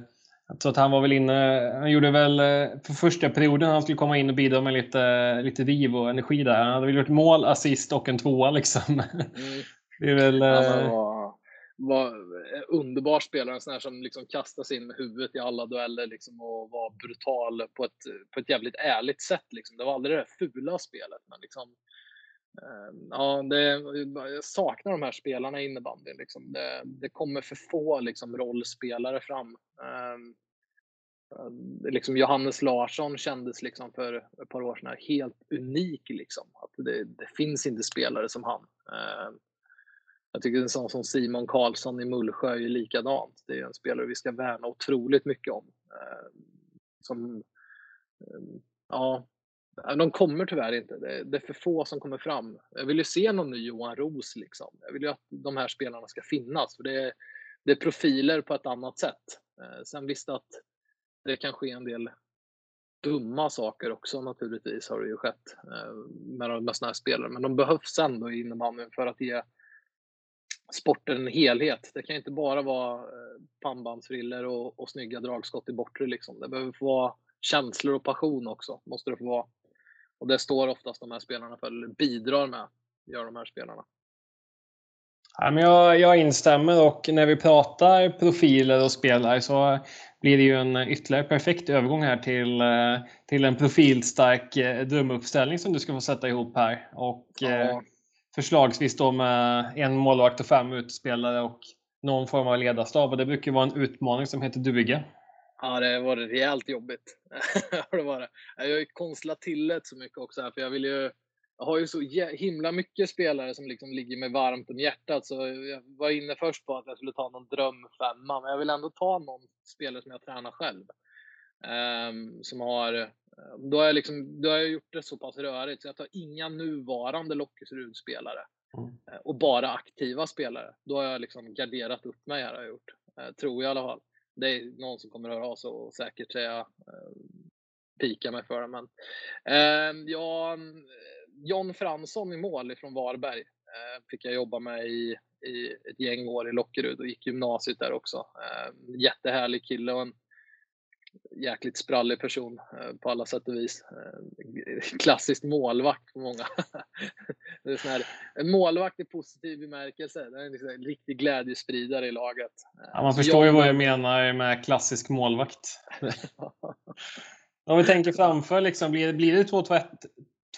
jag tror att han var väl inne, han gjorde väl för första perioden han skulle komma in och bidra med lite, lite riv och energi där. Han hade väl gjort mål, assist och en tvåa liksom. Mm. [laughs] Det är väl...
Ja, var, var underbar spelare, en sån här som liksom kastas in med huvudet i alla dueller liksom och var brutal på ett, på ett jävligt ärligt sätt. Liksom. Det var aldrig det där fula spelet, men liksom, eh, Ehm, ja, det, jag saknar de här spelarna i innebandyn. Liksom. Det, det kommer för få liksom, rollspelare fram. Ehm, eh, liksom Johannes Larsson kändes liksom för ett par år sedan helt unik. Liksom. Att det, det finns inte spelare som han. Eh, jag tycker en sån som Simon Karlsson i Mullsjö är likadant. Det är en spelare vi ska värna otroligt mycket om. Ehm, som, ja, de kommer tyvärr inte. Det är för få som kommer fram. Jag vill ju se någon ny Johan Ros. Liksom. Jag vill ju att de här spelarna ska finnas. För det är, det är profiler på ett annat sätt. Eh, sen visst att det kan ske en del dumma saker också naturligtvis har det ju skett eh, med, med sådana här spelare. Men de behövs ändå i innebandyn för att ge sporten en helhet. Det kan inte bara vara eh, pannbandsfriller och, och snygga dragskott i bortre. Liksom. Det behöver få vara känslor och passion också. Måste det få vara. Och det står oftast de här spelarna för, eller bidrar med, gör de här spelarna.
Ja, men jag, jag instämmer och när vi pratar profiler och spelare så blir det ju en ytterligare perfekt övergång här till, eh, till en profilstark eh, drömuppställning som du ska få sätta ihop här. Och ja. eh, förslagsvis då med en målvakt och fem utspelare och någon form av ledarstab. Och det brukar vara en utmaning som heter duga.
Ja, det var rejält jobbigt. [laughs] det var det. Jag har ju konstlat till det så mycket också här, för jag vill ju jag har ju så himla mycket spelare som liksom ligger mig varmt om hjärtat, så jag var inne först på att jag skulle ta någon drömfemma, men jag vill ändå ta någon spelare som jag tränar själv. Um, som har, då har, jag liksom, då har jag gjort det så pass rörigt, så jag tar inga nuvarande Lockersrud-spelare. Mm. Uh, och bara aktiva spelare. Då har jag liksom garderat upp mig här, har jag gjort. Uh, tror jag i alla fall. Det är någon som kommer att höra av sig och säkert säga, eh, pika mig för det. Men, eh, ja, John Fransson i mål från Varberg eh, fick jag jobba med i, i ett gäng år i Lockerud och gick gymnasiet där också. Eh, jättehärlig kille och en jäkligt sprallig person eh, på alla sätt och vis. [laughs] Klassiskt målvakt för många. [laughs] det är här, en målvakt i positiv bemärkelse. Det är en liksom riktig glädjespridare i laget.
Ja, man förstår ju vad jag menar med klassisk målvakt. [laughs] Om vi tänker framför, liksom, blir, blir det 2-2-1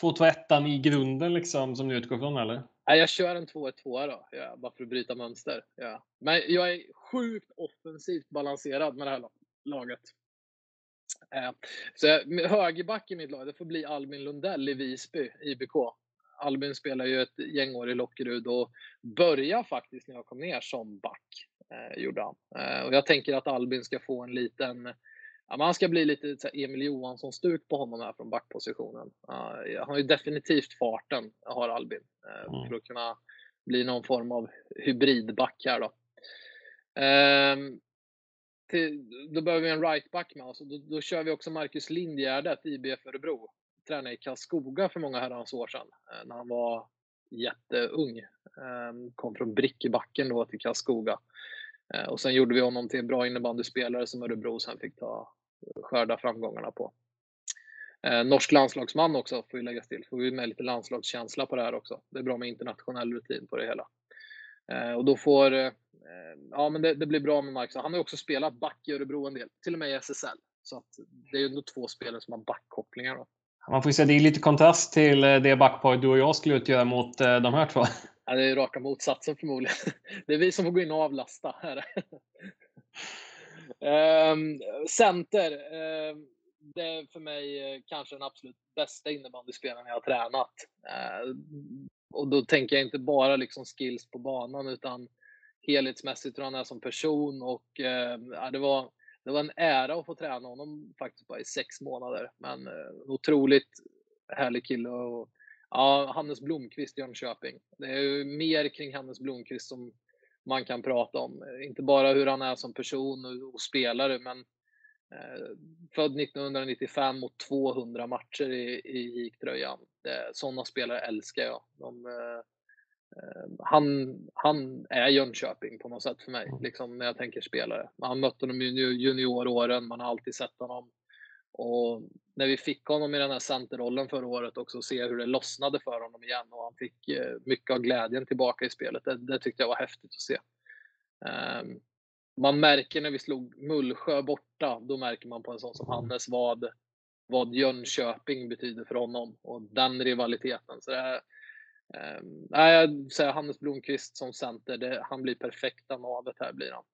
2-2-1 i grunden liksom som du utgår från eller?
Nej, jag kör en 2-1-2 då, ja, bara för att bryta mönster. Ja. Men jag är sjukt offensivt balanserad med det här laget. Eh, så högerback i mitt lag, det får bli Albin Lundell i Visby, IBK. Albin spelar ju ett gäng år i Lockerud och börjar faktiskt när jag kom ner som back, eh, gjorde han. Eh, och jag tänker att Albin ska få en liten ja, man ska bli lite så Emil Johansson-stuk på honom här från backpositionen. Uh, han har ju definitivt farten, har Albin, uh, mm. för att kunna bli någon form av hybridback här då. Uh, till, då behöver vi en rightback med oss. Då, då kör vi också Marcus Lindgärdet, IBF Örebro. Tränade i Karlskoga för många herrans år sedan, eh, när han var jätteung. Ehm, kom från Brickebacken då till Karlskoga. Eh, och sen gjorde vi honom till en bra innebandyspelare som Örebro sen fick ta skörda framgångarna på. Eh, norsk landslagsman också, får vi lägga till. Får vi med lite landslagskänsla på det här också. Det är bra med internationell rutin på det hela. Och då får, ja men det, det, blir bra med Marcus. Han har också spelat back i Örebro en del, till och med i SSL. Så det är ju ändå två spelare som har backkopplingar. Då.
Man får ju säga det är lite kontrast till eh, det backpar du och jag skulle utgöra mot eh, de här två. [laughs]
Ja, det är raka motsatsen förmodligen. [laughs] Det är vi som får gå in och avlasta här. Um, [laughs] center. Um, det är för mig eh, kanske den absolut bästa innebandyspelaren jag har tränat. Uh, och då tänker jag inte bara liksom skills på banan utan helhetsmässigt hur han är som person och eh, det, var, det var en ära att få träna honom faktiskt bara i sex månader. Men eh, otroligt härlig kille och ja, Hannes Blomqvist Jönköping. Det är mer kring Hannes Blomqvist som man kan prata om. Inte bara hur han är som person och, spelare, men eh, född 1995 och 200 matcher i, i JIK-tröjan. Sådana spelare älskar jag. De, eh, han, han är Jönköping på något sätt för mig, mm. liksom när jag tänker spelare. Man har mött honom i junioråren, man har alltid sett honom. Och när vi fick honom i den här centerrollen förra året också, se hur det lossnade för honom igen och han fick eh, mycket av glädjen tillbaka i spelet. Det, det tyckte jag var häftigt att se. Um, man märker när vi slog Mullsjö borta, då märker man på en sån som Hannes vad, vad Jönköping betyder för honom och den rivaliteten. Så det är, Ehm, nej, jag säger Hannes Blomqvist som center, det, han blir perfekta navet här blir han.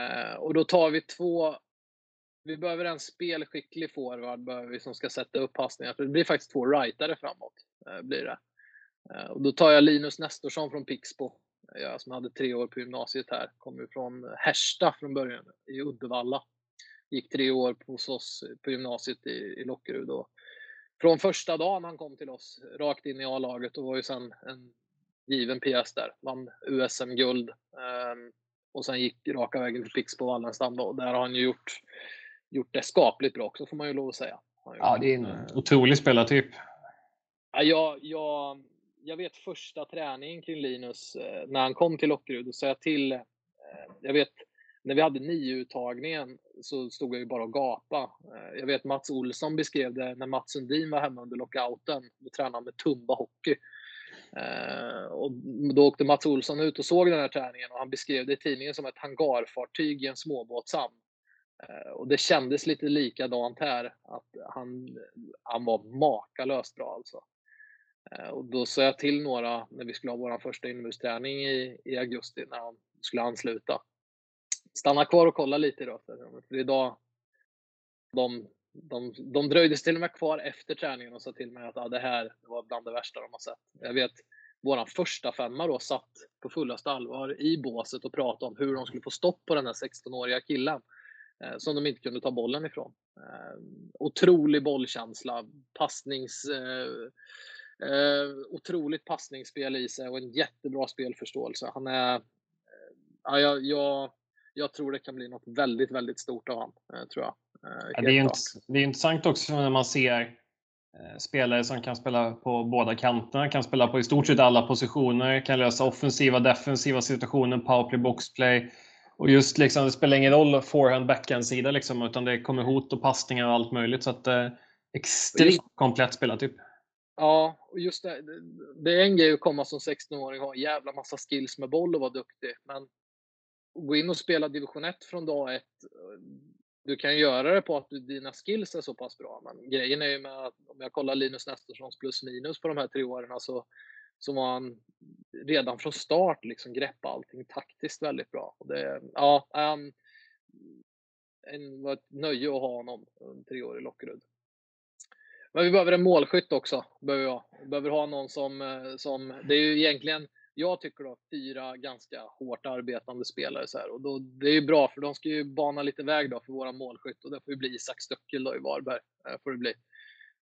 Ehm, och då tar vi två vi behöver en spelskicklig forward behöver vi, som ska sätta upp passningar. För det blir faktiskt två rightare framåt. Eh, blir det. Eh, och då tar jag Linus Nestorsson från Pixbo. Jag som hade tre år på gymnasiet här. Kommer från Härsta från början, i Uddevalla. Gick tre år hos oss på gymnasiet i, i Lockerud. Och från första dagen han kom till oss, rakt in i A-laget och var ju sen en given PS där. Vann USM-guld. Um, och sen gick raka vägen till Pixbo Wallenstam då. Där har han ju gjort gjort det skapligt bra också får man ju lov att säga.
Ja, det är en otrolig spelartyp.
Ja, jag, jag, jag vet första träningen kring Linus eh, när han kom till Lockerud och sa jag till, eh, jag vet när vi hade nio-uttagningen så stod jag ju bara och gapade. Eh, jag vet Mats Olsson beskrev det när Mats Sundin var hemma under lockouten. Då tränade han med Tumba Hockey. Eh, och då åkte Mats Olsson ut och såg den här träningen och han beskrev det i tidningen som ett hangarfartyg i en småbåtshamn. Eh, och det kändes lite likadant här, att han, han var makalöst bra alltså. Och då sa jag till några när vi skulle ha vår första inomhusträning i, i augusti när han skulle ansluta stanna kvar och kolla lite då. För idag, de, de, de dröjde sig till och med kvar efter träningen och sa till mig att ah, det här var bland det värsta de har sett. Jag vet, vår första femma då satt på fullaste allvar i båset och pratade om hur de skulle få stopp på den här 16-åriga killen eh, som de inte kunde ta bollen ifrån. Eh, otrolig bollkänsla, passnings... Eh, eh, otroligt passningsspel i sig och en jättebra spelförståelse. Han är... Eh, ja, jag, jag, jag tror det kan bli något väldigt, väldigt stort av honom, eh, tror jag.
Eh, ja, det, är int, det är intressant också när man ser eh, spelare som kan spela på båda kanterna, kan spela på i stort sett alla positioner, kan lösa offensiva, defensiva situationer, powerplay, boxplay. Och just liksom, det spelar ingen roll forehand, backhand-sida liksom, utan det kommer hot och passningar och allt möjligt. Så att eh, extremt just, komplett spelartyp.
Ja, och just det, det är en grej att komma som 16-åring och ha en jävla massa skills med boll och vara duktig. Men gå in och spela division 1 från dag 1. Du kan göra det på att dina skills är så pass bra, men grejen är ju med att om jag kollar Linus Nesterssons plus minus på de här tre åren så, så var han redan från start liksom greppa allting taktiskt väldigt bra. Och det, ja, um, en, var ett nöje att ha honom tre år i Lockerud. Men vi behöver en målskytt också, behöver jag. Vi behöver ha någon som, eh, som, det är ju egentligen jag tycker då fyra ganska hårt arbetande spelare så här. och då, det är ju bra för de ska ju bana lite väg då för våra målskytt och det får ju bli Isak Stöckel då i Varberg. Eh, får det bli.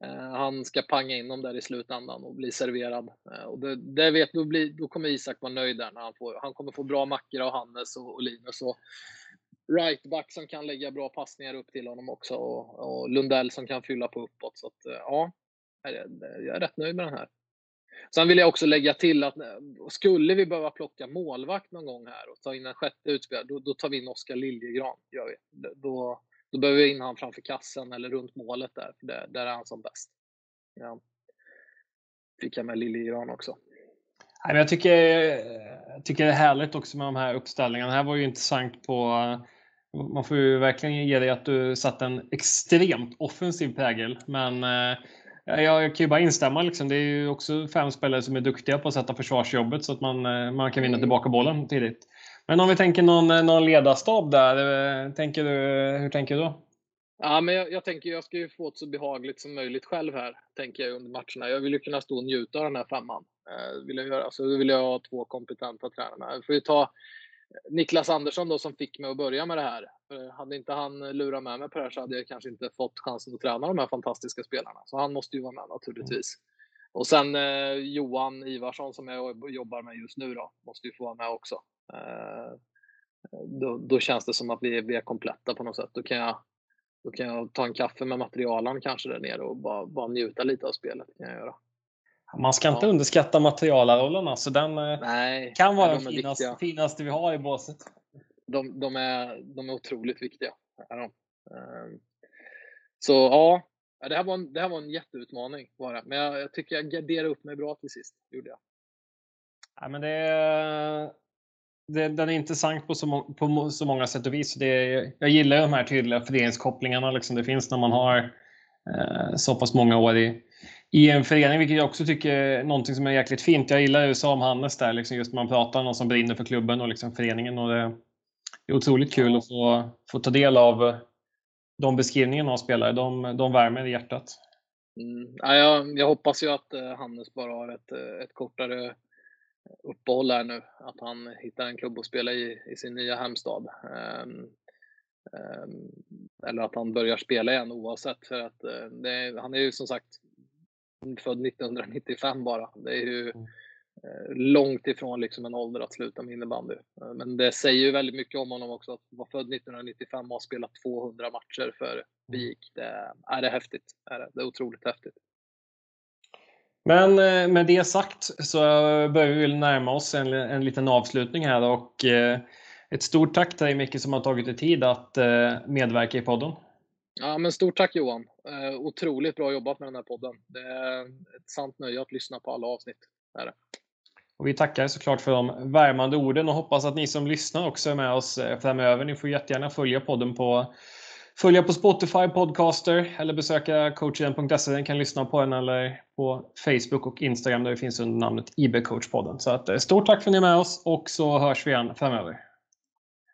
Eh, han ska panga in dem där i slutändan och bli serverad. Eh, och det, det vet, då, blir, då kommer Isak vara nöjd där när han får, han kommer få bra mackor av Hannes och, och Linus och rightback som kan lägga bra passningar upp till honom också och, och Lundell som kan fylla på uppåt. Så att, eh, ja, jag är rätt nöjd med den här. Sen vill jag också lägga till att skulle vi behöva plocka målvakt någon gång här och ta in en sjätte utspelare, då, då tar vi in Oskar Liljegran. Gör vi. Då, då behöver vi in honom framför kassen eller runt målet där, för där, där är han som bäst. Ja. Fick jag med Liljegran också.
Jag tycker, jag tycker det är härligt också med de här uppställningarna. Det här var ju intressant på man får ju verkligen ge dig att du satt en extremt offensiv prägel, men eh, jag kan ju bara instämma. Liksom. Det är ju också fem spelare som är duktiga på att sätta försvarsjobbet så att man, eh, man kan vinna mm. tillbaka bollen tidigt. Men om vi tänker någon, eh, någon ledarstab där, eh, tänker du, hur tänker du då?
Ja, men jag, jag tänker jag ska ju få det så behagligt som möjligt själv här, tänker jag under matcherna. Jag vill ju kunna stå och njuta av den här femman. Eh, vill jag göra. Så vill jag ha två kompetenta tränare. Jag får ju ta Niklas Andersson då som fick mig att börja med det här. För hade inte han lurat med mig på det här så hade jag kanske inte fått chansen att träna de här fantastiska spelarna. Så han måste ju vara med naturligtvis. Och sen eh, Johan Ivarsson som jag jobbar med just nu då, måste ju få vara med också. Eh, då, då, känns det som att vi, vi är kompletta på något sätt. Då kan jag, då kan jag ta en kaffe med materialen kanske där nere och bara, bara njuta lite av spelet. Kan jag göra.
Man ska inte ja. underskatta materialarrollerna, så den eh, Nej, kan vara den finaste, finaste vi har i båset.
De, de, är, de är otroligt viktiga. Ja. Ehm, så ja, det här var en, det här var en jätteutmaning. Bara. Men jag, jag tycker jag garderade upp mig bra till sist. Gjorde jag.
Ja, men det, det, den är intressant på så, på så många sätt och vis. Det, jag gillar de här tydliga föreningskopplingarna liksom det finns när man har eh, så pass många år i, i en förening, vilket jag också tycker är någonting som är jäkligt fint. Jag gillar USA Sam Hannes där, liksom just när man pratar om någon som brinner för klubben och liksom föreningen. Och det är otroligt kul att få, få ta del av eh, de beskrivningarna av spelare. De, de värmer i hjärtat.
Mm. Ja, jag, jag, hoppas ju att eh, Hannes bara har ett, eh, ett kortare uppehåll här nu. Att han hittar en klubb att spela i, i sin nya hemstad. Um, um, eller att han börjar spela igen oavsett. För att uh, det, han är ju som sagt född 1995 bara. Det är ju mm. eh, långt ifrån liksom en ålder att sluta med innebandy. Eh, men det säger ju väldigt mycket om honom också, att vara född 1995 och ha spelat 200 matcher för BIK. Det är, det häftigt. Är det. det är otroligt häftigt.
Men eh, med det sagt så börjar vi närma oss en, en liten avslutning här och Ett stort tack till dig Micke som har tagit dig tid att medverka i podden.
Ja, men stort tack Johan. Eh, otroligt bra jobbat med den här podden. Det är ett sant nöje att lyssna på alla avsnitt. Är det.
Och vi tackar såklart för de värmande orden och hoppas att ni som lyssnar också är med oss eh, framöver. Ni får jättegärna följa podden på följa på Spotify, Podcaster eller besöka coachen.se. Ni kan lyssna på den eller på Facebook och Instagram där det finns under namnet IB Coachpodden. Så att, eh, stort tack för att ni är med oss och så hörs vi igen framöver.